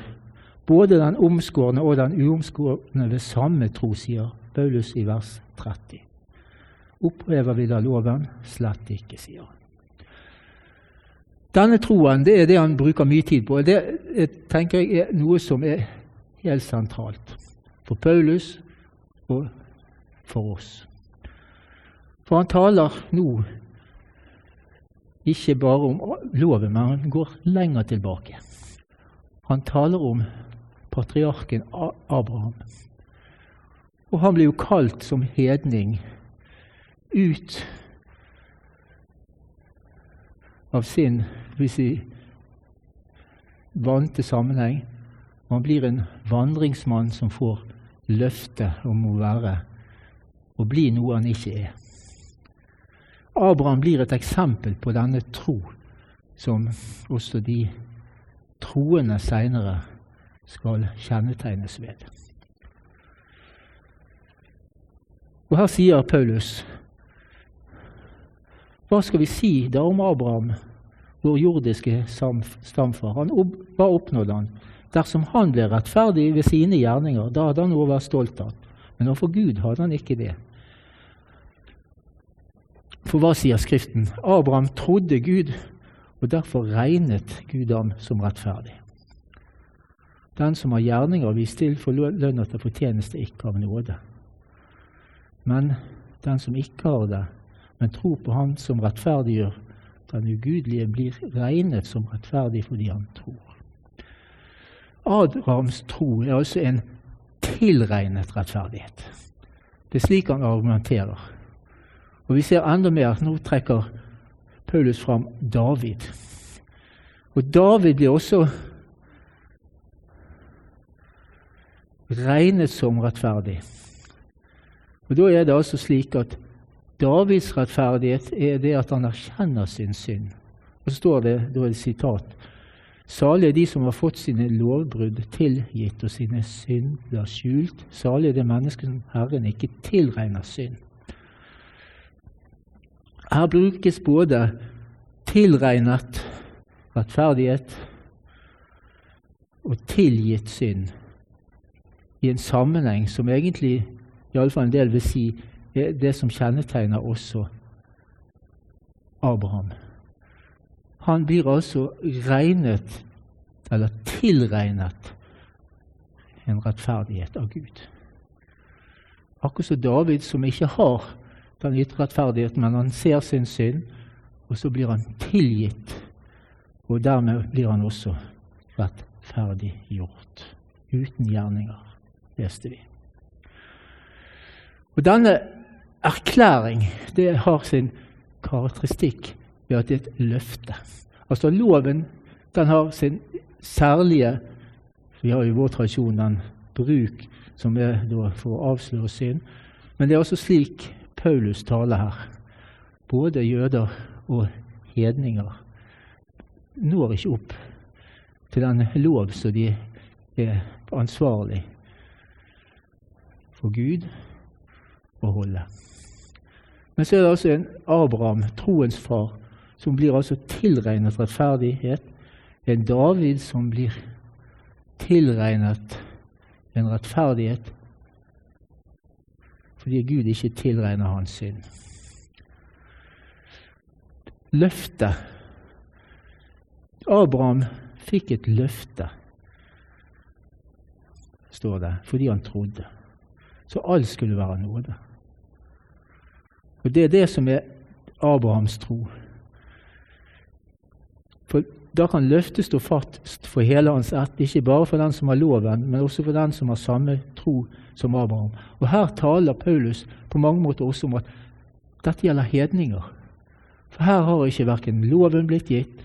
både den omskårne og den uomskårne ved samme tro, sier Paulus i vers 30. Opphever vi da loven? Slett ikke, sier han. Denne troen det er det han bruker mye tid på. Det tenker jeg er noe som er helt sentralt for Paulus og for oss. For han taler nå ikke bare om loven, men han går lenger tilbake. Han taler om patriarken Abraham. Og han blir jo kalt som hedning ut av sin si, vante sammenheng. Han blir en vandringsmann som får løfte om å være og bli noe han ikke er. Abraham blir et eksempel på denne tro som også de troende seinere skal kjennetegnes ved. Og Her sier Paulus hva skal vi si da om Abraham, vår jordiske stamfar? Han, hva oppnådde han? Dersom han ble rettferdig ved sine gjerninger, da hadde han noe å være stolt av. Men overfor Gud hadde han ikke det. For hva sier Skriften? Abraham trodde Gud, og derfor regnet Gud ham som rettferdig. Den som har gjerninger vist til, får lønn etter fortjeneste, ikke av nåde. Men den som ikke har det, men tror på Han som rettferdiggjør den ugudelige, blir regnet som rettferdig fordi han tror. Abrahams tro er altså en tilregnet rettferdighet. Det er slik han argumenterer. Og vi ser enda mer. Nå trekker Paulus fram David. Og David blir også regnet som rettferdig. Og Da er det altså slik at Davids rettferdighet er det at han erkjenner sin synd. Og så står det, da er det sitat Salige er de som har fått sine lovbrudd tilgitt og sine synder skjult. Salige er det mennesket som Herren ikke tilregner synd. Her brukes både tilregnet rettferdighet og tilgitt synd i en sammenheng som egentlig iallfall en del vil si er det som kjennetegner også Abraham. Han blir altså regnet, eller tilregnet, en rettferdighet av Gud. Akkurat som David, som ikke har den ytre rettferdigheten, men han ser sin synd, og så blir han tilgitt. Og dermed blir han også rettferdiggjort. Uten gjerninger, leste vi. Og Denne erklæring det har sin karakteristikk ved at det er et løfte. Altså Loven den har sin særlige Vi har i vår tradisjon den bruk som er for å avsløre synd. Men det er også slik Paulus taler her. Både jøder og hedninger når ikke opp til den lov som de er ansvarlig for Gud å holde. Men så er det altså en Abraham, troens far, som blir altså tilregnet rettferdighet. En David som blir tilregnet en rettferdighet fordi Gud ikke tilregner hans synd. Løftet Abraham fikk et løfte, står det, fordi han trodde. Så alt skulle være nåde. Og Det er det som er Abrahams tro. For Da kan løftet stå fast for hele hans ett, ikke bare for den som har loven, men også for den som har samme tro som Abraham. Og Her taler Paulus på mange måter også om at dette gjelder hedninger. For her har ikke verken loven blitt gitt,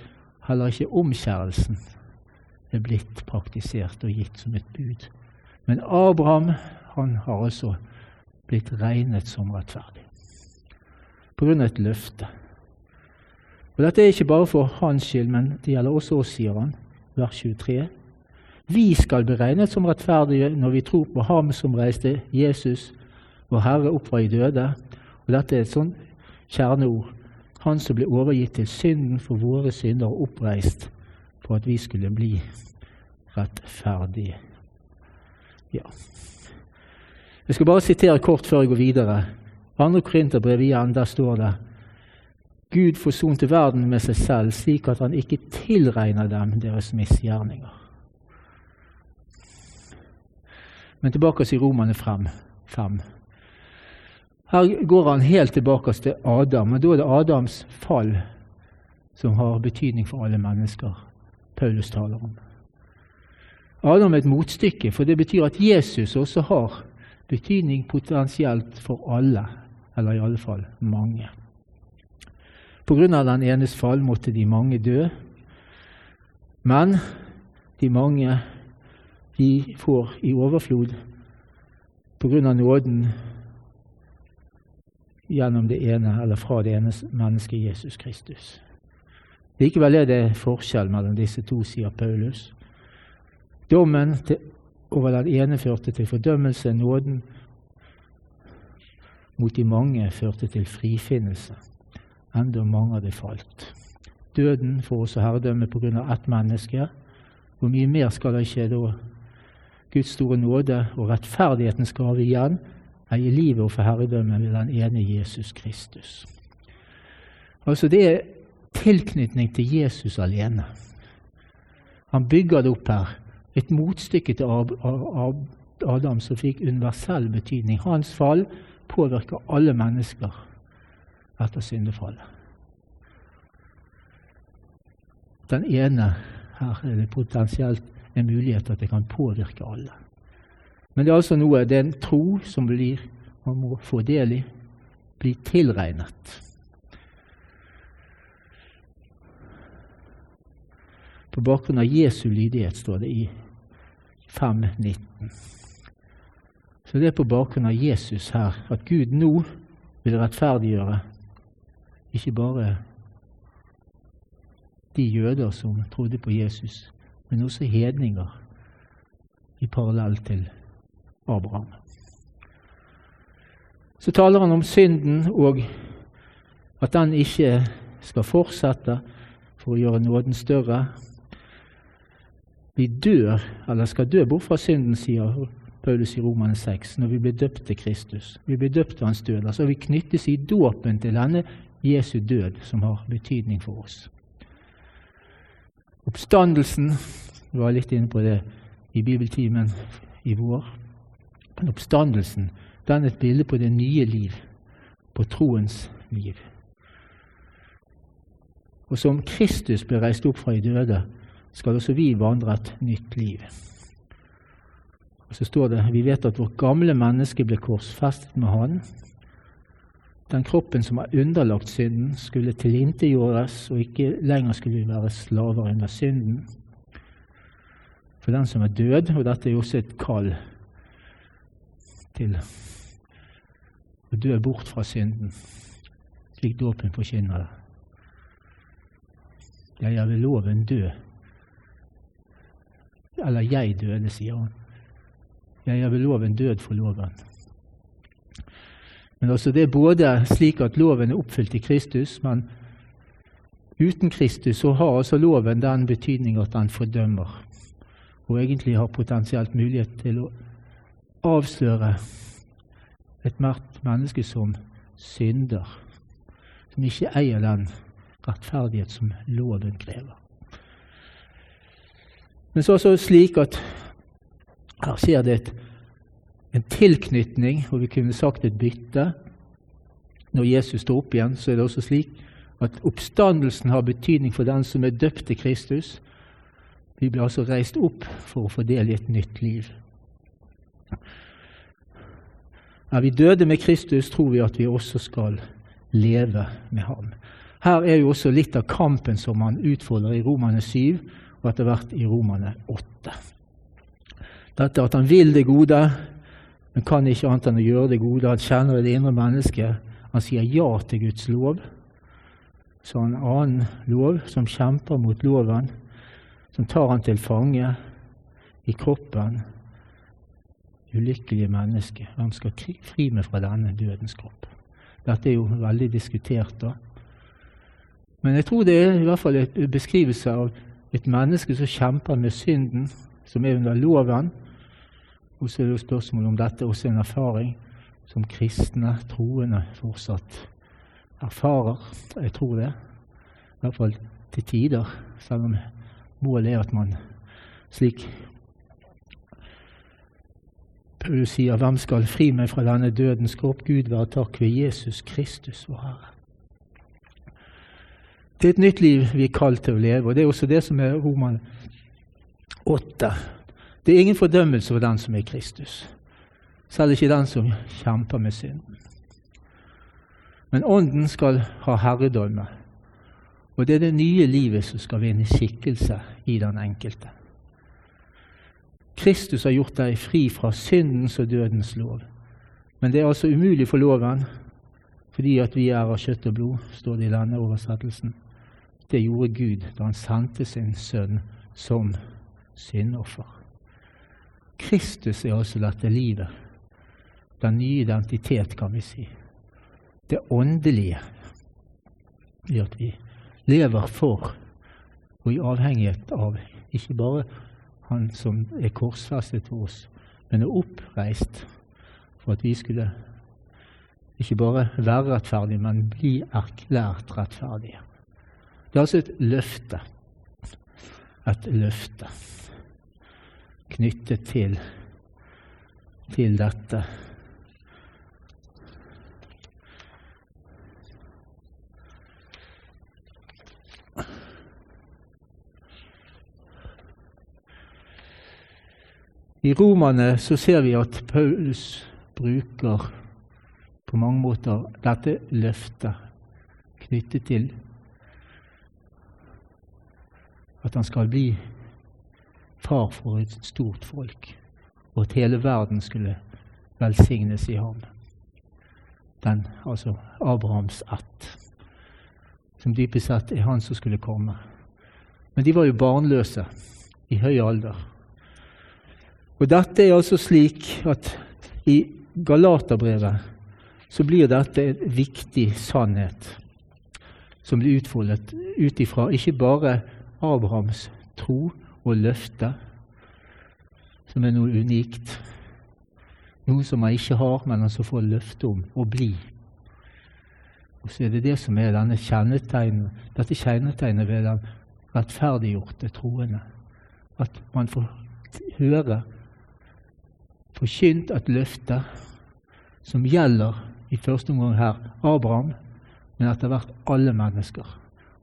heller ikke omskjærelsen er blitt praktisert og gitt som et bud. Men Abraham han har altså blitt regnet som rettferdig på grunn av et løfte. Og Dette er ikke bare for hans skyld, men det gjelder også oss, sier han, vers 23. Vi skal bli regnet som rettferdige når vi tror på Ham som reiste Jesus, vår Herre, opp fra de døde. Og Dette er et sånt kjerneord. Han som ble overgitt til synden for våre synder og oppreist for at vi skulle bli rettferdige. Ja. Jeg skal bare sitere kort før jeg går videre. Andre Korinterbrev igjen, der står det Gud forsonte verden med seg selv, slik at han ikke tilregner dem deres misgjerninger. Men tilbake til Romane 5. Her går han helt tilbake til Adam, men da er det Adams fall som har betydning for alle mennesker Paulus taler om. Adam er et motstykke, for det betyr at Jesus også har betydning potensielt for alle, eller i alle fall mange. På grunn av den enes fall måtte de mange dø. Men de mange de får i overflod på grunn av nåden gjennom det ene eller fra det ene mennesket Jesus Kristus. Likevel er det forskjell mellom disse to, sier Paulus. Dommen til, over den ene førte til fordømmelse, nåden mot de mange førte til frifinnelse enda mange hadde falt. Døden får også herredømme pga. ett menneske. Hvor mye mer skal det ikke da Guds store nåde og rettferdighetens gave igjen er i livet og for herredømmet ved den ene Jesus Kristus. Altså Det er tilknytning til Jesus alene. Han bygger det opp her. Et motstykke til Adam som fikk universell betydning. Hans fall påvirker alle mennesker etter syndefallet. Den ene her er det potensielt en mulighet at det kan påvirke alle. Men det er altså noe, det er en tro som blir, man må få del i, bli tilregnet. På bakgrunn av Jesu lydighet, står det i 5.19. Så det er på bakgrunn av Jesus her at Gud nå vil rettferdiggjøre ikke bare de jøder som trodde på Jesus, men også hedninger i parallell til Abraham. Så taler han om synden og at den ikke skal fortsette for å gjøre nåden større. Vi dør, eller skal dø bort fra synden, sier Paulus i Romane 6, når vi blir døpt til Kristus. Vi blir døpt til hans død. Altså vi knyttes i dåpen til denne Jesu død som har betydning for oss. Oppstandelsen Du var litt inne på det i bibeltimen i vår. Men oppstandelsen den er et bilde på det nye liv. på troens liv. Og som Kristus ble reist opp fra de døde, skal også vi vandre et nytt liv. Og så står det vi vet at vårt gamle menneske ble korsfestet med Han. Den kroppen som var underlagt synden, skulle tilintetgjøres, og ikke lenger skulle vi være slaver under synden. For den som er død, og dette er jo også et kall til å dø bort fra synden, slik dåpen forkynner det. Jeg er ved loven død. Eller jeg døde, sier han. Jeg er ved loven død for loven. Men også Det er både slik at loven er oppfylt i Kristus, men uten Kristus så har altså loven den betydning at den fordømmer, og egentlig har potensielt mulighet til å avsløre ethvert menneske som synder, som ikke eier den rettferdighet som loven krever. Men så er det slik at her skjer det et, en tilknytning, og vi kunne sagt et bytte. Når Jesus står opp igjen, så er det også slik at oppstandelsen har betydning for den som er døpt til Kristus. Vi blir altså reist opp for å få del i et nytt liv. Er vi døde med Kristus, tror vi at vi også skal leve med ham. Her er jo også litt av kampen som han utfordrer i Romane 7 og etter hvert i Romane 8. Dette at han vil det gode, men kan ikke annet enn å gjøre det gode. Han kjenner det indre mennesket. Han sier ja til Guds lov. Så en annen lov som kjemper mot loven, som tar han til fange i kroppen ulykkelige menneske. Hvem skal fri meg fra denne dødens kropp? Dette er jo veldig diskutert. da. Men jeg tror det er i hvert fall en beskrivelse av et menneske som kjemper med synden, som er under loven. Og så er det jo spørsmålet om dette også er en erfaring som kristne, troende, fortsatt erfarer. Jeg tror det. I hvert fall til tider, selv om målet er at man slik Paulus sier, 'Hvem skal fri meg fra denne dødens kropp?' Gud være takk ved Jesus Kristus, vår Herre. Det er et nytt liv vi er kalt til å leve, og det er også det som er Roman 8. Det er ingen fordømmelse for den som er Kristus, selv ikke den som kjemper med synden. Men Ånden skal ha herredømme, og det er det nye livet som skal vinne skikkelse i den enkelte. Kristus har gjort deg fri fra syndens og dødens lov. Men det er altså umulig for loven, fordi at vi er av kjøtt og blod, står det i denne oversettelsen. Det gjorde Gud da han sendte sin sønn som syndoffer. Kristus er altså dette livet. Den nye identitet, kan vi si. Det åndelige i at vi lever for og i avhengighet av ikke bare han som er korsfestet for oss, men er oppreist for at vi skulle ikke bare være rettferdige, men bli erklært rettferdige. Det er altså et løfte. Et løfte knyttet til, til dette. I Romerne så ser vi at Paulus bruker på mange måter dette løftet knyttet til at han skal bli far for et stort folk, og at hele verden skulle velsignes i ham. Den, altså Abrahams ett, som dypest sett er han som skulle komme. Men de var jo barnløse i høy alder. Og dette er altså slik at i Galaterbrevet så blir dette en viktig sannhet som blir utfoldet ut ifra ikke bare Abrahams tro og løfte, som er noe unikt, noe som man ikke har, men altså får løfte om å bli. Og så er det det som er denne kjennetegnet, dette kjennetegnet ved den rettferdiggjorte troende. At man får høre forkynt et løfte som gjelder i første omgang her Abraham, men etter hvert alle mennesker.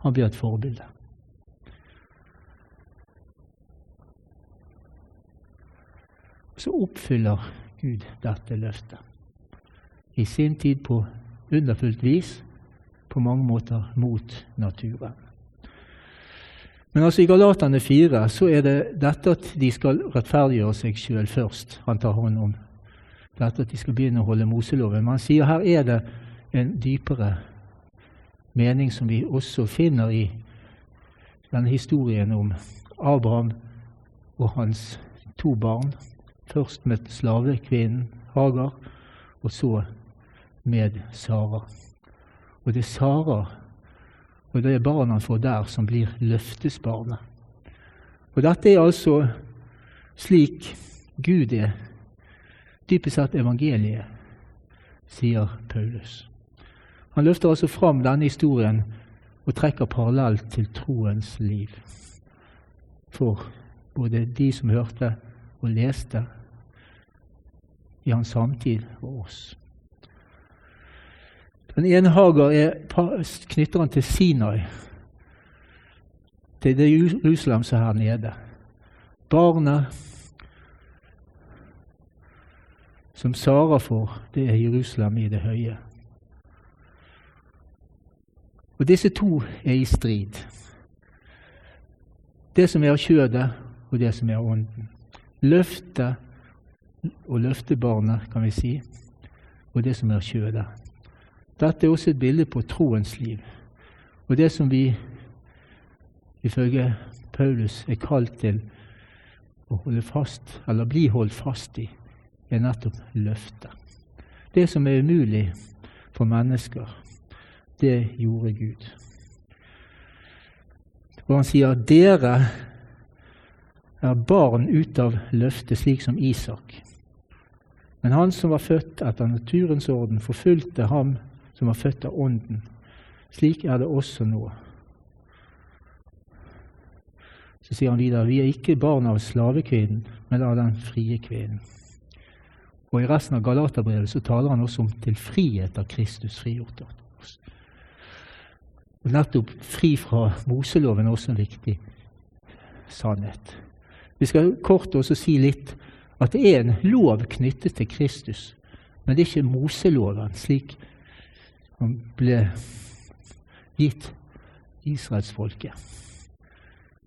Han blir et forbilde. Så oppfyller Gud dette løftet. I sin tid på underfullt vis, på mange måter mot naturen. Men altså i Galatane 4 så er det dette at de skal rettferdiggjøre seg sjøl først. Han tar hånd om dette at de skal begynne å holde Moseloven. Men han sier her er det en dypere mening som vi også finner i denne historien om Abraham og hans to barn. Først med slavekvinnen Hagar, og så med Sara. Og det er Sara og det er barna han får der, som blir løftesbarnet. Og dette er altså slik Gud er, dypest sett evangeliet, sier Paulus. Han løfter altså fram denne historien og trekker parallell til troens liv for både de som hørte og leste i hans samtid og oss. Den ene Hagar er, knytter han til Sinai, til det Jerusalem som er her nede. Barnet som Sara får, det er Jerusalem i det høye. Og Disse to er i strid. Det som er kjødet, og det som er ånden. Løftet og løftebarnet, kan vi si, og det som er kjødet. Dette er også et bilde på troens liv. Og det som vi ifølge Paulus er kalt til å holde fast, eller bli holdt fast i, er nettopp løftet. Det som er umulig for mennesker, det gjorde Gud. Og han sier dere er barn ut av løftet, slik som Isak. Men han som var født etter naturens orden, forfulgte ham som var født av Ånden. Slik er det også nå. Så sier han videre vi er ikke barn av slavekvinnen, men av den frie kvinnen. Og I resten av Galaterbrevet så taler han også om til frihet av Kristus frigjort oss. Og Nettopp fri fra Moseloven er også en viktig sannhet. Vi skal kort også si litt at det er en lov knyttet til Kristus, men det er ikke Moseloven, slik som ble gitt israelsfolket.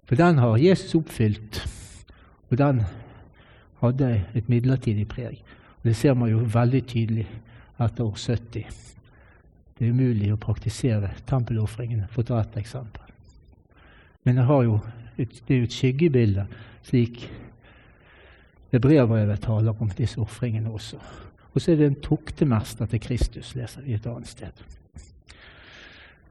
For den har Jesus oppfylt, og den hadde et midlertidig preg. Og Det ser man jo veldig tydelig etter år 70. Det er umulig å praktisere tempelofringene, for å ta ett eksempel. Men det, jo et, det er jo et skyggebilde, slik Hebreabrevet taler om disse ofringene også. Og så er det en tuktemester til Kristus, leser vi et annet sted.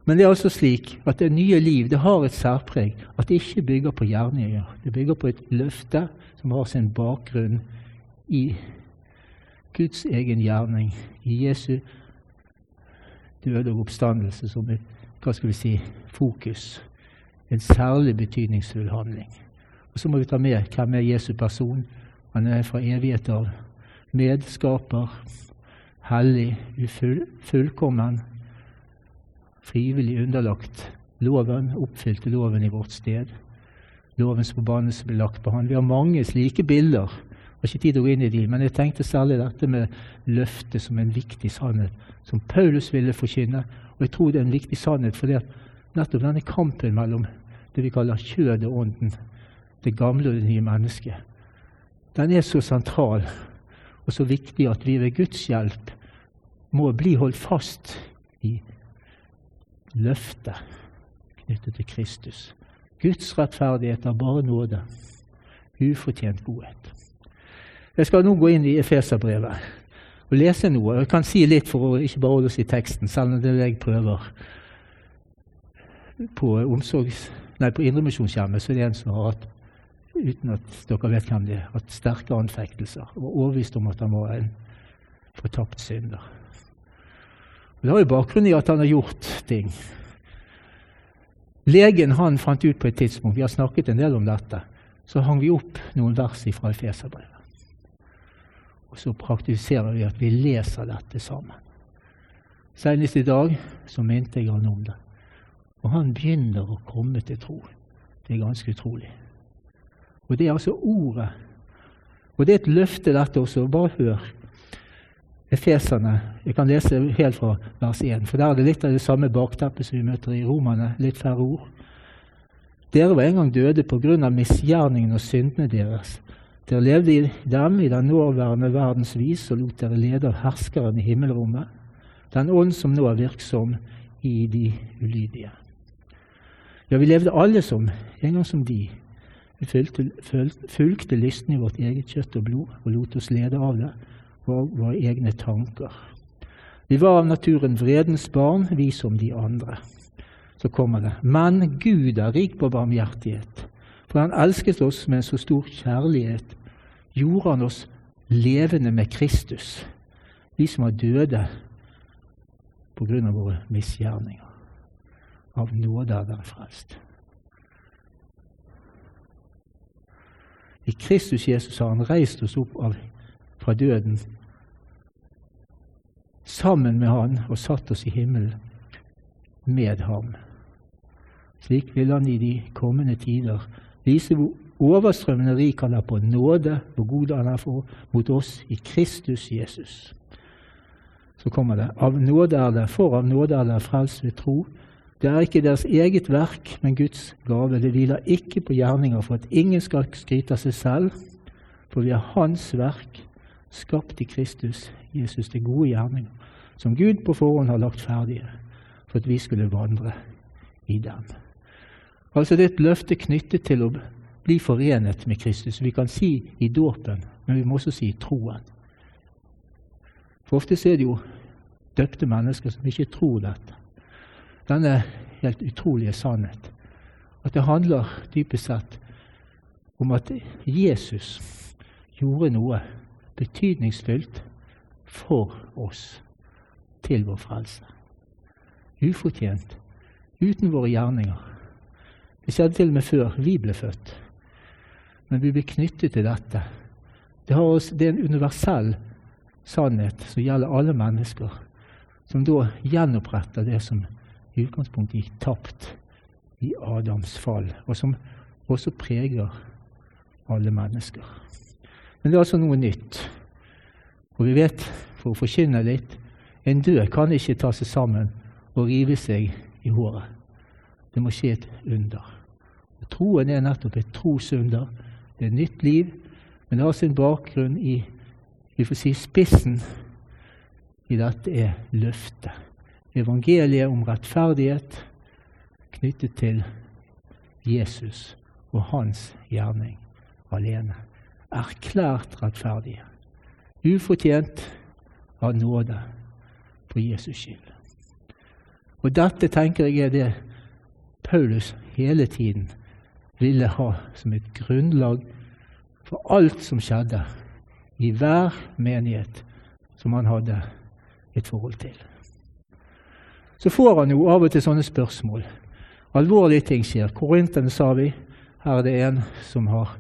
Men det er altså slik at det nye liv det har et særpreg. At det ikke bygger på gjerninger. Det bygger på et løfte som har sin bakgrunn i Guds egen gjerning, i Jesu døde og oppstandelse som et hva skal vi si, fokus. En særlig betydningsfull handling. Og Så må vi ta med hvem er Jesu person. Han er fra evighet av medskaper, hellig, ufull, fullkommen, frivillig underlagt loven, oppfylte loven i vårt sted. Lovens forbannelse ble lagt på han. Vi har mange slike bilder. Jeg har ikke tid til å gå inn i de, men jeg tenkte særlig dette med løftet som en viktig sannhet, som Paulus ville forkynne. Og jeg tror det er en viktig sannhet, for nettopp denne kampen mellom det vi kaller kjødet og ånden, det gamle og det nye mennesket, den er så sentral og så viktig at vi ved Guds hjelp må bli holdt fast i løftet knyttet til Kristus. Guds rettferdighet er bare nåde. Ufortjent godhet. Jeg skal nå gå inn i Efeserbrevet og lese noe. Jeg kan si litt for å ikke bare holde oss i teksten, selv om det jeg prøver. På, omsorgs, nei, på Indremisjonshjemmet så er det en som har hatt uten at dere vet hvem det er, hatt sterke anfektelser og overbevist om at han var en fortapt synder. Og det har jo bakgrunn i at han har gjort ting. Legen han fant ut på et tidspunkt vi har snakket en del om dette, så hang vi opp noen vers fra Efeserbrevet. Og så praktiserer vi at vi leser dette sammen. Senest i dag så minte jeg han om det. Og han begynner å komme til tro. Det er ganske utrolig. Og det er altså ordet. Og det er et løfte, dette også. Bare hør. Efeserne. Jeg kan lese helt fra vers 1, for der er det litt av det samme bakteppet som vi møter i Romerne. Litt færre ord. Dere var en gang døde på grunn av misgjerningen og syndene deres. Dere levde i dem i den nåværende verdens vis og lot dere lede av herskeren i himmelrommet, den ånd som nå er virksom i de ulydige. Ja, vi levde alle som, en gang som de. Vi fulgte, fulgte lysten i vårt eget kjøtt og blod og lot oss lede av det og våre egne tanker. Vi var av naturen vredens barn, vi som de andre. Så kommer det. Men Gud er rik på barmhjertighet. For han elsket oss med en så stor kjærlighet, gjorde han oss levende med Kristus, vi som var døde på grunn av våre misgjerninger. Av nåde er dere frelst. I Kristus Jesus har han reist oss opp av, fra døden sammen med han og satt oss i himmelen med ham. Slik vil han i de kommende tider vise hvor overstrømmende rik han er på nåde, hvor god han er for, mot oss i Kristus Jesus. Så kommer det av nåde er det, for av nåde er det frelst ved tro. Det er ikke deres eget verk, men Guds gave. Det hviler ikke på gjerninger for at ingen skal skryte av seg selv, for vi er Hans verk, skapt i Kristus, Jesus, til gode gjerninger, som Gud på forhånd har lagt ferdige, for at vi skulle vandre i dem. Altså Det er et løfte knyttet til å bli forenet med Kristus. Vi kan si i dåpen, men vi må også si i troen. For ofte er det jo døpte mennesker som ikke tror dette. Denne helt utrolige sannhet. At det handler dypest sett om at Jesus gjorde noe betydningsfullt for oss til vår frelse. Ufortjent, uten våre gjerninger. Det skjedde til og med før vi ble født. Men vi blir knyttet til dette. Det, oss, det er en universell sannhet som gjelder alle mennesker, som da gjenoppretter det som i utgangspunktet gikk tapt i Adams fall, og som også preger alle mennesker. Men det er altså noe nytt. Og vi vet, for å forkynne litt, en død kan ikke ta seg sammen og rive seg i håret. Det må skje et under. Og troen er nettopp et trosunder. Det er et nytt liv, men det har sin bakgrunn i vi får si spissen i dette er løftet. Evangeliet om rettferdighet knyttet til Jesus og hans gjerning alene. Erklært rettferdige. Ufortjent av nåde på Jesus skyld. Og dette tenker jeg er det Paulus hele tiden ville ha som et grunnlag for alt som skjedde i hver menighet som han hadde et forhold til. Så får han jo av og til sånne spørsmål. Alvorlige ting skjer. Korinterne, sa vi. Her er det en som har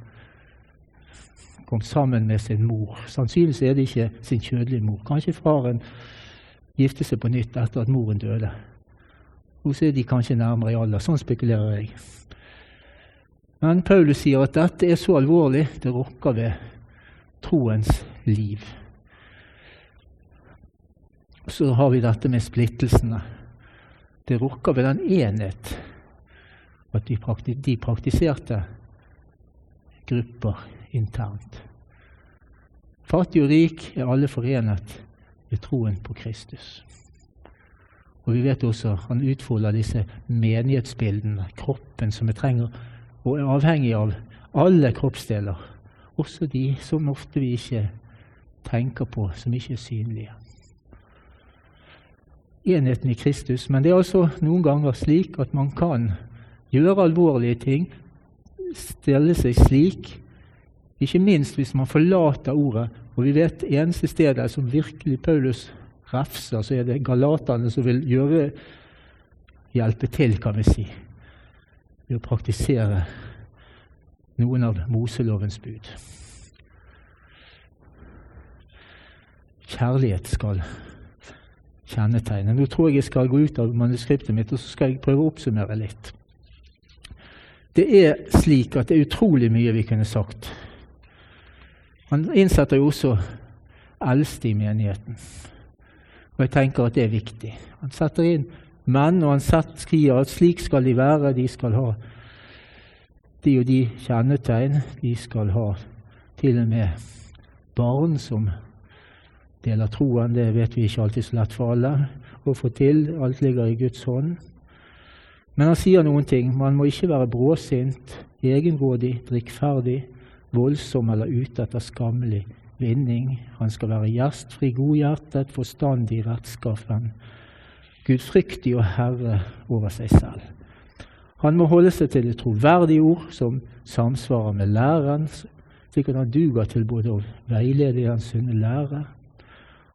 kommet sammen med sin mor. Sannsynligvis er det ikke sin kjødelige mor. Kanskje faren gifte seg på nytt etter at moren døde. Og er de kanskje nærmere i alder. Sånn spekulerer jeg. Men Paulus sier at dette er så alvorlig, det rokker ved troens liv. Så har vi dette med splittelsene. Det rokker ved den enhet at de, praktis de praktiserte grupper internt. Fattig og rik er alle forenet ved troen på Kristus. Og vi vet også han utfolder disse menighetsbildene, kroppen som vi trenger, og er avhengig av alle kroppsdeler, også de som ofte vi ikke tenker på, som ikke er synlige. Enheten i Kristus. Men det er altså noen ganger slik at man kan gjøre alvorlige ting, stelle seg slik, ikke minst hvis man forlater ordet. Og vi vet eneste stedet som virkelig Paulus refser, så er det galaterne som vil gjøre hjelpe til, kan vi si, ved å praktisere noen av Moselovens bud. Kjærlighet skal kjennetegn. Nå tror jeg jeg skal gå ut av manuskriptet mitt og så skal jeg prøve å oppsummere litt. Det er slik at det er utrolig mye vi kunne sagt. Han innsetter jo også eldste i menigheten. Og jeg tenker at det er viktig. Han setter inn menn, og han skriver at slik skal de være. De skal ha de og de kjennetegn. De skal ha til og med barn som deler troen. Det vet vi ikke alltid så lett for alle å få til. Alt ligger i Guds hånd. Men han sier noen ting. Man må ikke være bråsint, egenrådig, drikkferdig, voldsom eller ute etter skammelig vinning. Han skal være gjestfri, godhjertet, forstandig, rettskaffen, gudfryktig og herre over seg selv. Han må holde seg til et troverdig ord som samsvarer med læreren, slik at han duger til både å veilede i den sunne lære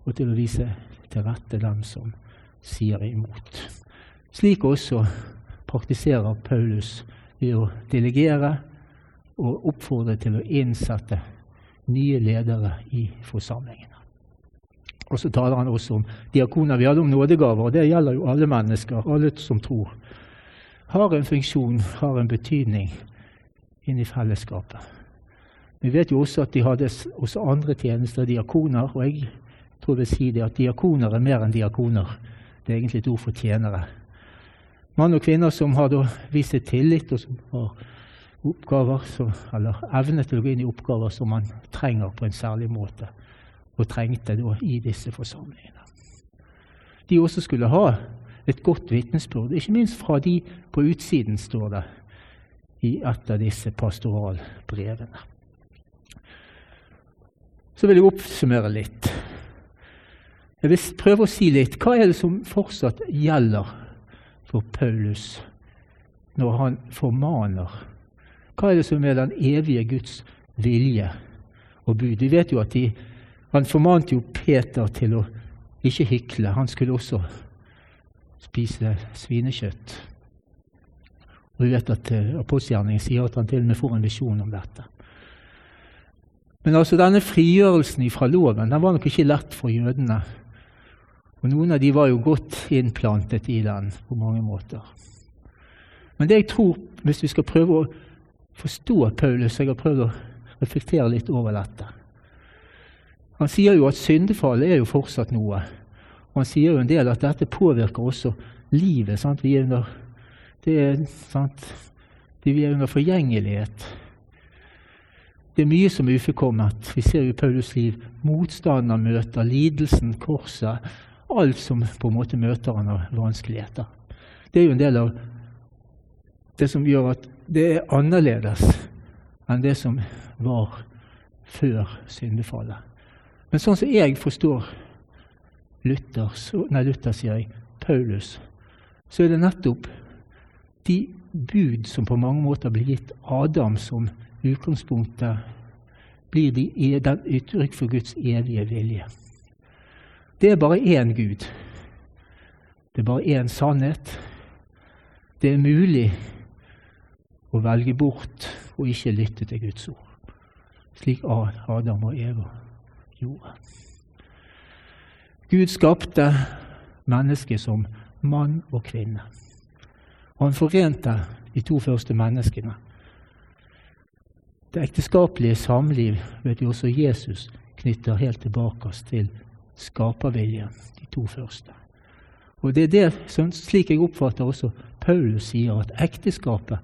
og til å vise til rette dem som sier imot. Slik også praktiserer Paulus ved å delegere og oppfordre til å innsette nye ledere i forsamlingene. Og så taler han også om diakoner. Vi hadde om nådegaver, og det gjelder jo alle mennesker, alle som tror. Har en funksjon, har en betydning inn i fellesskapet. Vi vet jo også at de hadde også andre tjenester, diakoner. Og jeg tror jeg vil si det at diakoner er mer enn diakoner. Det er egentlig et ord for tjenere. Mann og kvinner som har vist seg tillit, og som har oppgaver, som, eller evne til å gå inn i oppgaver som man trenger på en særlig måte, og trengte da i disse forsamlingene. De også skulle ha et godt vitnesbyrd, ikke minst fra de på utsiden, står det i et av disse pastoralbrevene. Så vil jeg oppsummere litt. Jeg vil prøve å si litt. Hva er det som fortsatt gjelder for Paulus når han formaner. Hva er det som er den evige Guds vilje og bud? Vi vet jo at de, Han formante jo Peter til å ikke hykle. Han skulle også spise svinekjøtt. Og vi vet at uh, Apostelgjerningen sier at han til og med får en visjon om dette. Men altså denne frigjørelsen fra loven den var nok ikke lett for jødene og Noen av de var jo godt innplantet i den på mange måter. Men det jeg tror, hvis vi skal prøve å forstå Paulus Jeg har prøvd å reflektere litt over dette. Han sier jo at syndefallet er jo fortsatt noe. Og han sier jo en del at dette påvirker også livet. Sant? Vi er under, det er, sant? Vi er under forgjengelighet. Det er mye som er ufullkomment. Vi ser jo i Paulus liv motstandermøter, lidelsen, korset, alt som på en måte møter han av vanskeligheter. Det er jo en del av det som gjør at det er annerledes enn det som var før syndefallet. Men sånn som jeg forstår Luther, nei, Luther sier jeg, Paulus, så er det nettopp de bud som på mange måter blir gitt Adam som utgangspunktet, blir de, den uttrykk for Guds evige vilje. Det er bare én Gud. Det er bare én sannhet. Det er mulig å velge bort og ikke lytte til Guds ord, slik Adam og Eva gjorde. Gud skapte mennesket som mann og kvinne. Han forente de to første menneskene. Det ekteskapelige samliv vet vi også Jesus knytter helt tilbake til skaperviljen, de to første. Og det er det, slik jeg oppfatter også Paulus sier, at ekteskapet,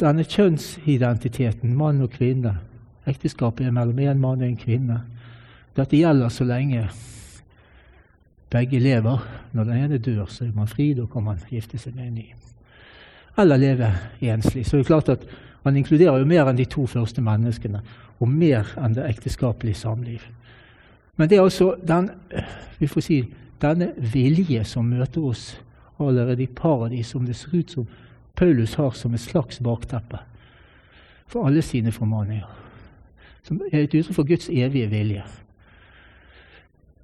denne kjønnsidentiteten, mann og kvinne Ekteskapet er mellom en mann og en kvinne. Dette gjelder så lenge begge lever. Når den ene dør, så er man fri. Da kan man gifte seg med en ny. Eller leve enslig. Så det er klart at han inkluderer jo mer enn de to første menneskene, og mer enn det ekteskapelige samliv. Men det er altså den, vi får si, denne vilje som møter oss allerede i paradis, som det ser ut som Paulus har som et slags bakteppe for alle sine formaninger. Som er et uttrykk for Guds evige vilje.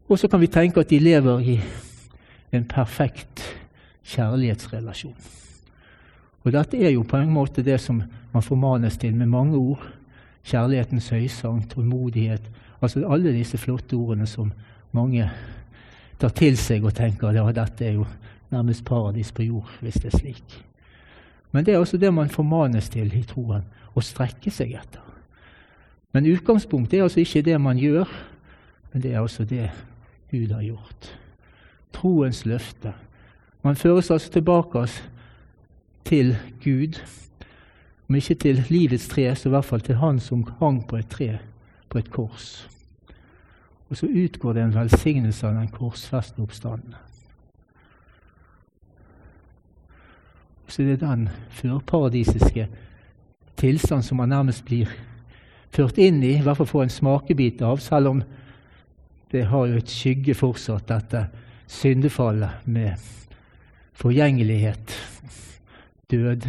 Og så kan vi tenke at de lever i en perfekt kjærlighetsrelasjon. Og dette er jo på en måte det som man formanes til med mange ord. Kjærlighetens høysang, tålmodighet, Altså alle disse flotte ordene som mange tar til seg og tenker ja, dette er jo nærmest paradis på jord, hvis det er slik. Men det er også det man formanes til i troen, å strekke seg etter. Men utgangspunktet er altså ikke det man gjør, men det er altså det Gud har gjort. Troens løfte. Man føres altså tilbake til Gud, om ikke til livets tre, så i hvert fall til Han som hang på et tre, på et kors. Og så utgår det en velsignelse av den korsfeste oppstanden. Så det er den førparadisiske tilstand som man nærmest blir ført inn i, i hvert fall får en smakebit av, selv om det har jo et skygge fortsatt, dette syndefallet med forgjengelighet, død.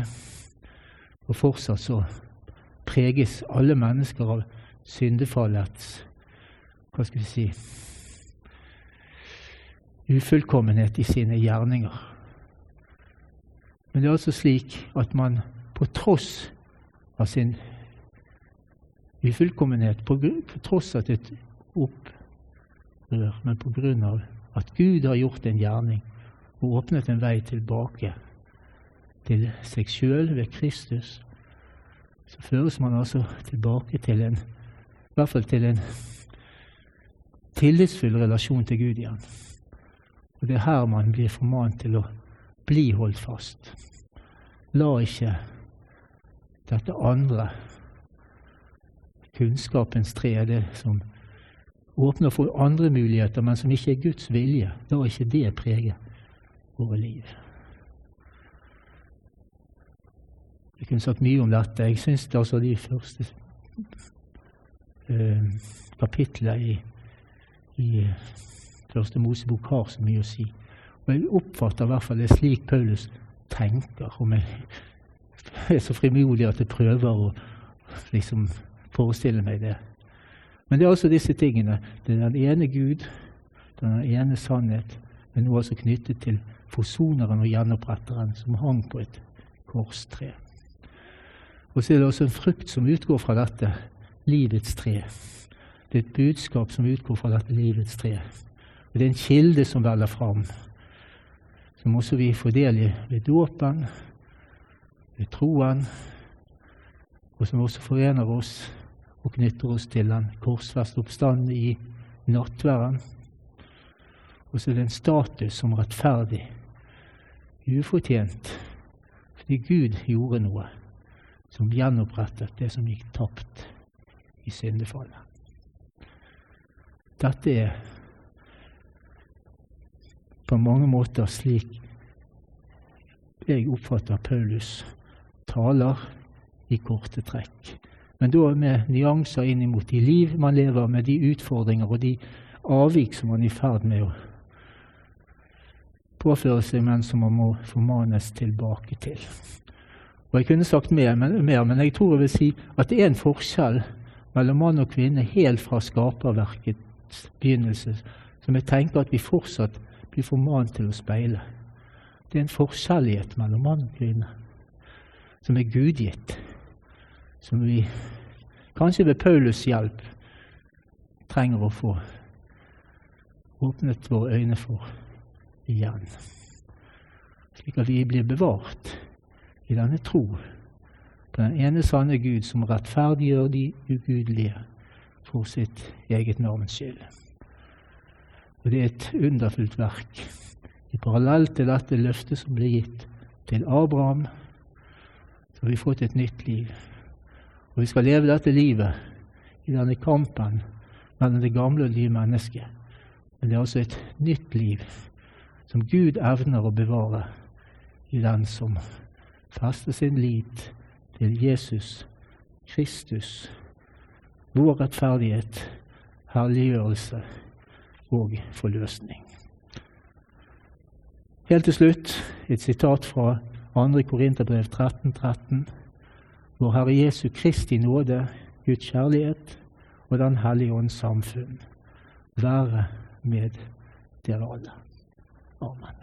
Og fortsatt så preges alle mennesker av syndefallets hva skal vi si ufullkommenhet i sine gjerninger. Men det er altså slik at man på tross av sin ufullkommenhet, på, på tross av et opprør, men på grunn av at Gud har gjort en gjerning og åpnet en vei tilbake til seg sjøl ved Kristus, så føres man altså tilbake til en i hvert fall til en tillitsfull relasjon til Gud igjen. Og Det er her man blir formant til å bli holdt fast. La ikke dette andre, kunnskapens tre, det som åpner for andre muligheter, men som ikke er Guds vilje, la ikke det prege våre liv. Jeg kunne sagt mye om dette. Jeg syns altså de første eh, kapitlene i i eh, Første Mosebok har så mye å si. Og Jeg oppfatter i hvert fall det slik Paulus tenker. Om jeg *laughs* er så frimodig at jeg prøver å liksom forestille meg det. Men det er altså disse tingene. Det er den ene Gud, den ene sannhet, men nå altså knyttet til forsoneren og gjenoppretteren som hang på et korstre. Og så er det også en frukt som utgår fra dette livets tre. Det er et budskap som utgår fra dette livets tre. Og det er en kilde som veller fram, som også vi får del i ved dåpen, ved troen, og som også forener oss og knytter oss til den korsfeste oppstanden i nattværen. Og så er det en status som rettferdig, ufortjent, fordi Gud gjorde noe som gjenopprettet det som gikk tapt i syndefallet. Dette er på mange måter slik jeg oppfatter Paulus taler i korte trekk. Men da med nyanser inn mot de liv man lever, med de utfordringer og de avvik som man er i ferd med å påføre seg, men som man må formanes tilbake til. Og Jeg kunne sagt mer, men, mer, men jeg tror jeg vil si at det er en forskjell mellom mann og kvinne helt fra skaperverkets begynnelse, som jeg tenker at vi fortsatt blir formant til å speile. Det er en forskjellighet mellom mann og kvinne som er gudgitt, som vi kanskje ved Paulus' hjelp trenger å få åpnet våre øyne for igjen. Slik at vi blir bevart i denne tro den ene sanne Gud som rettferdiggjør de ugudelige for sitt eget navns skyld. Og det er et underfullt verk. I parallell til dette løftet som ble gitt til Abraham, så har vi fått et nytt liv. Og vi skal leve dette livet i denne kampen mellom det gamle og nye mennesket. Men det er altså et nytt liv som Gud evner å bevare i den som fester sin lit til Jesus Kristus vår rettferdighet, herliggjørelse og forløsning. Helt til slutt et sitat fra 2. Korinterbrev 13.13. 13, Vår Herre Jesu Kristi nåde, Guds kjærlighet og Den hellige ånds samfunn være med dere alle. Amen.